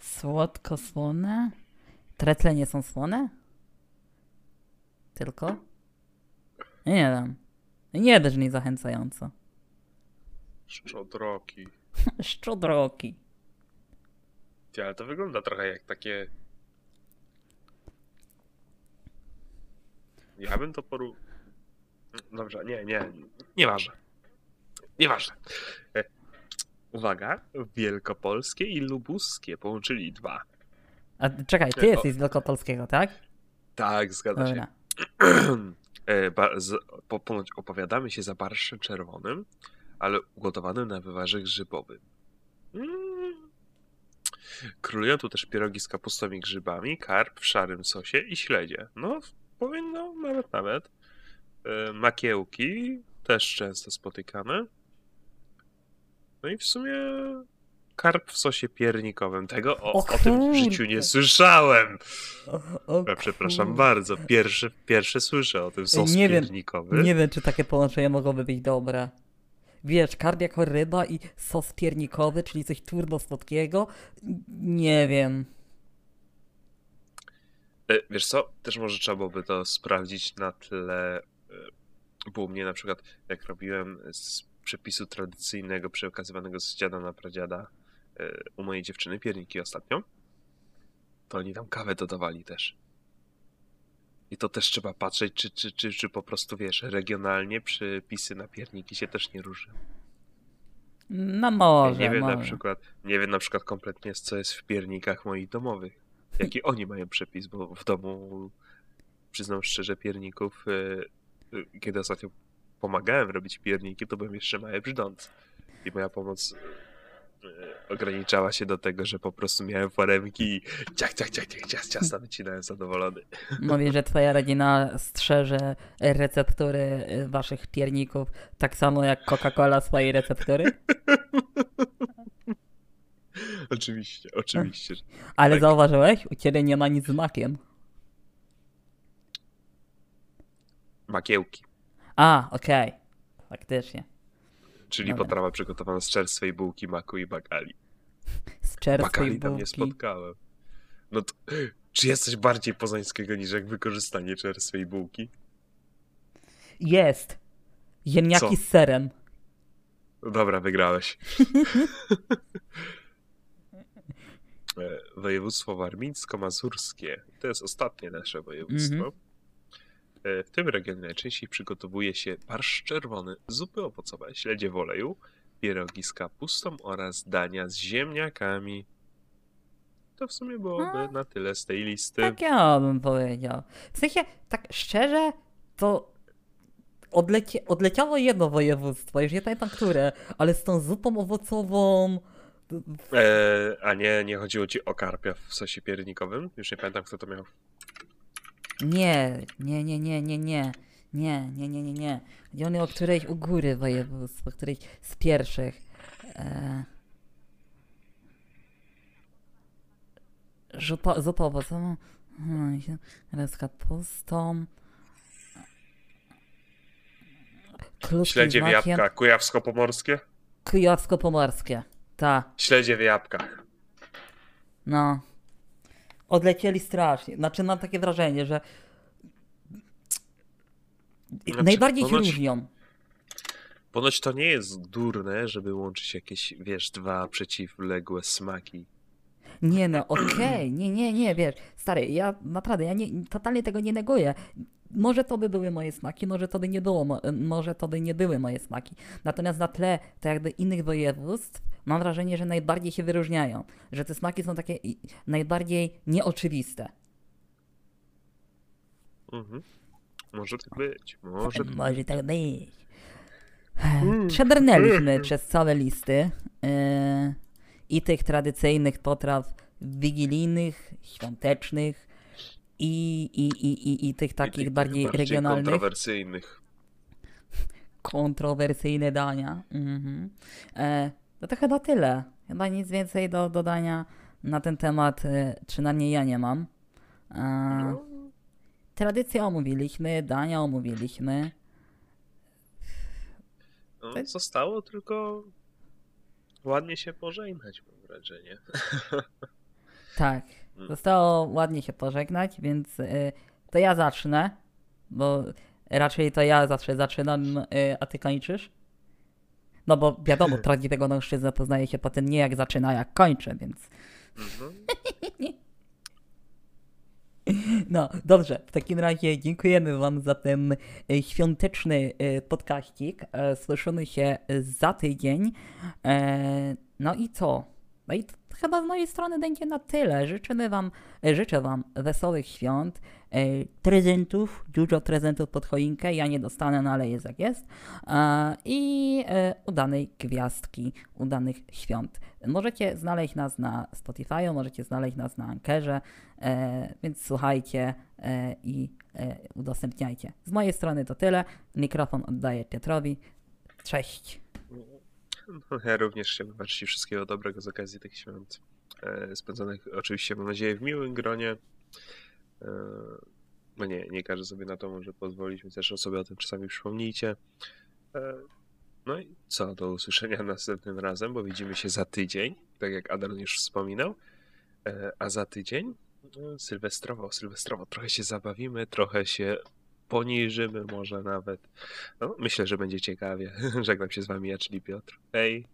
Słodko-słone? Tretle nie są słone? Tylko? Nie wiem. Nie brzmi zachęcająco. Szczodroki. Szczodroki. Ty, ale to wygląda trochę jak takie... Ja bym to poru... Dobrze, nie, nie, nieważne. Nieważne. E, Uwaga, wielkopolskie i lubuskie połączyli dwa. A czekaj, ty jesteś z Wielkopolskiego, tak? Tak, zgadza się. Dobra. E, z, po, ponoć opowiadamy się za barszczem czerwonym, ale ugotowanym na wywarze grzybowym. Mm. Królują tu też pierogi z kapustą i grzybami, karp w szarym sosie i śledzie. No, powinno nawet, nawet. E, makiełki też często spotykane. No i w sumie karp w sosie piernikowym. Tego o, O o tym w życiu nie słyszałem. O, Ja przepraszam kurde. bardzo, pierwsze, pierwsze słyszę o tym sos Nie wiem, piernikowy. Nie wiem, czy takie połączenie mogłoby być dobre. Wiesz, karp jako ryba i sos piernikowy, czyli coś turbo słodkiego. Nie wiem. E, Wiesz co, też może trzeba byłoby to sprawdzić na tle, e, bo u mnie na przykład, jak robiłem z przepisu tradycyjnego przekazywanego z dziada na pradziada e, u mojej dziewczyny pierniki ostatnio, to oni tam kawę dodawali też. I to też trzeba patrzeć, czy, czy, czy, czy po prostu, wiesz, regionalnie przepisy na pierniki się też nie różnią. No Ja może, nie wiem może. na przykład, nie wiem na przykład kompletnie co jest w piernikach moich domowych. Jaki oni mają przepis, bo w domu przyznam szczerze pierników, e, e, kiedy ostatnio pomagałem robić pierniki, to byłem jeszcze mały brzdąc. I moja pomoc ograniczała się do tego, że po prostu miałem foremki i ciach, ciach, ciach, ciach, ciach, ciasta wycinałem zadowolony. Mówi, że twoja rodzina strzeże receptury waszych pierników tak samo jak Coca-Cola swojej receptury? Oczywiście, oczywiście. Ale Tak. zauważyłeś? U ciebie nie ma nic z makiem. Makiełki, A, okej. Faktycznie. Czyli Dobra. potrawa przygotowana z czerstwej bułki, maku i bakali. Z czerstwej Bakali tam nie bułki. spotkałem. No to, czy jest coś bardziej pozańskiego niż jak wykorzystanie czerstwej bułki? Jest. Ziemniaki Co? z serem. No dobra, wygrałeś. E, Województwo warmińsko-mazurskie. To jest ostatnie nasze województwo. Mhm. E, W tym regionie najczęściej przygotowuje się barszcz czerwony, zupy owocowe, śledzie w oleju, pierogi z kapustą oraz dania z ziemniakami. To w sumie byłoby A. na tyle z tej listy. Tak ja bym powiedział. W sensie, tak szczerze, to odlecie, odleciało jedno województwo, już nie pamiętam które, ale z tą zupą owocową... E, a nie, nie chodziło ci o karpia w sosie piernikowym? Już nie pamiętam, kto to miał. Nie, nie, nie, nie, nie, nie. Nie, nie, nie, nie, nie. Chodzi o którejś u góry województwa, którejś z pierwszych. E... Zupa, zupa owocową, hmm, się- teraz z kapustą. Kluski Śledzie w jabłkach, kujawsko-pomorskie? Kujawsko-pomorskie. Ta, Śledzie w jabłkach. no. Odlecieli strasznie. Znaczy mam takie wrażenie, że Znaczy, najbardziej się ponoć- różnią. Ponoć to nie jest durne, żeby łączyć jakieś, wiesz, dwa przeciwległe smaki. Nie no, okej, nie, nie, nie, wiesz, stary, ja naprawdę, ja nie, totalnie tego nie neguję. Może to by były moje smaki, może to by nie było, mo- może to by nie były moje smaki. Natomiast na tle tak jakby innych województw mam wrażenie, że najbardziej się wyróżniają. Że te smaki są takie najbardziej nieoczywiste. Mhm. Może tak być, może tak Może tak być. Przebrnęliśmy przez całe listy yy, i tych tradycyjnych potraw wigilijnych, świątecznych i, i, i, i, i tych I takich tych bardziej, bardziej regionalnych, kontrowersyjnych. kontrowersyjne dania. Mhm. E, no to chyba tyle. Chyba nic więcej do dodania na ten temat, e, przynajmniej ja nie mam. E, No, tradycje omówiliśmy, dania omówiliśmy. no, zostało tylko ładnie się pożegnać, mam wrażenie. Tak, Mm. zostało ładnie się pożegnać, więc y, to ja zacznę, bo raczej to ja zawsze zaczynam, y, a ty kończysz. No bo wiadomo, prawdziwego mężczyznę poznaje się potem nie jak zaczyna, jak kończy, więc Mhm. no dobrze. W takim razie dziękujemy wam za ten y, świąteczny y, podkaścik. E, Słyszymy się za tydzień. E, No i co? No i to chyba z mojej strony będzie na tyle. Życzymy wam, e, życzę wam wesołych świąt, e, prezentów, dużo prezentów pod choinkę. Ja nie dostanę, no ale jest jak jest. E, I e, udanej gwiazdki, udanych świąt. Możecie znaleźć nas na Spotify, możecie znaleźć nas na Ankerze, e, więc słuchajcie e, i e, udostępniajcie. Z mojej strony to tyle. Mikrofon oddaję Piotrowi. Cześć. No, ja również chciałbym życzyć wszystkiego dobrego z okazji tych świąt. E, spędzonych oczywiście, mam nadzieję, w miłym gronie. E, no nie, nie każdy sobie na to może pozwolić, więc też sobie o tym czasami przypomnijcie. E, no i co, do usłyszenia następnym razem, bo widzimy się za tydzień, tak jak Adam już wspominał. A za tydzień Sylwestrowo, sylwestrowo. Trochę się zabawimy, trochę się poniżymy może nawet. No, myślę, że będzie ciekawie. Żegnam się z wami, ja czyli Piotr. Hej.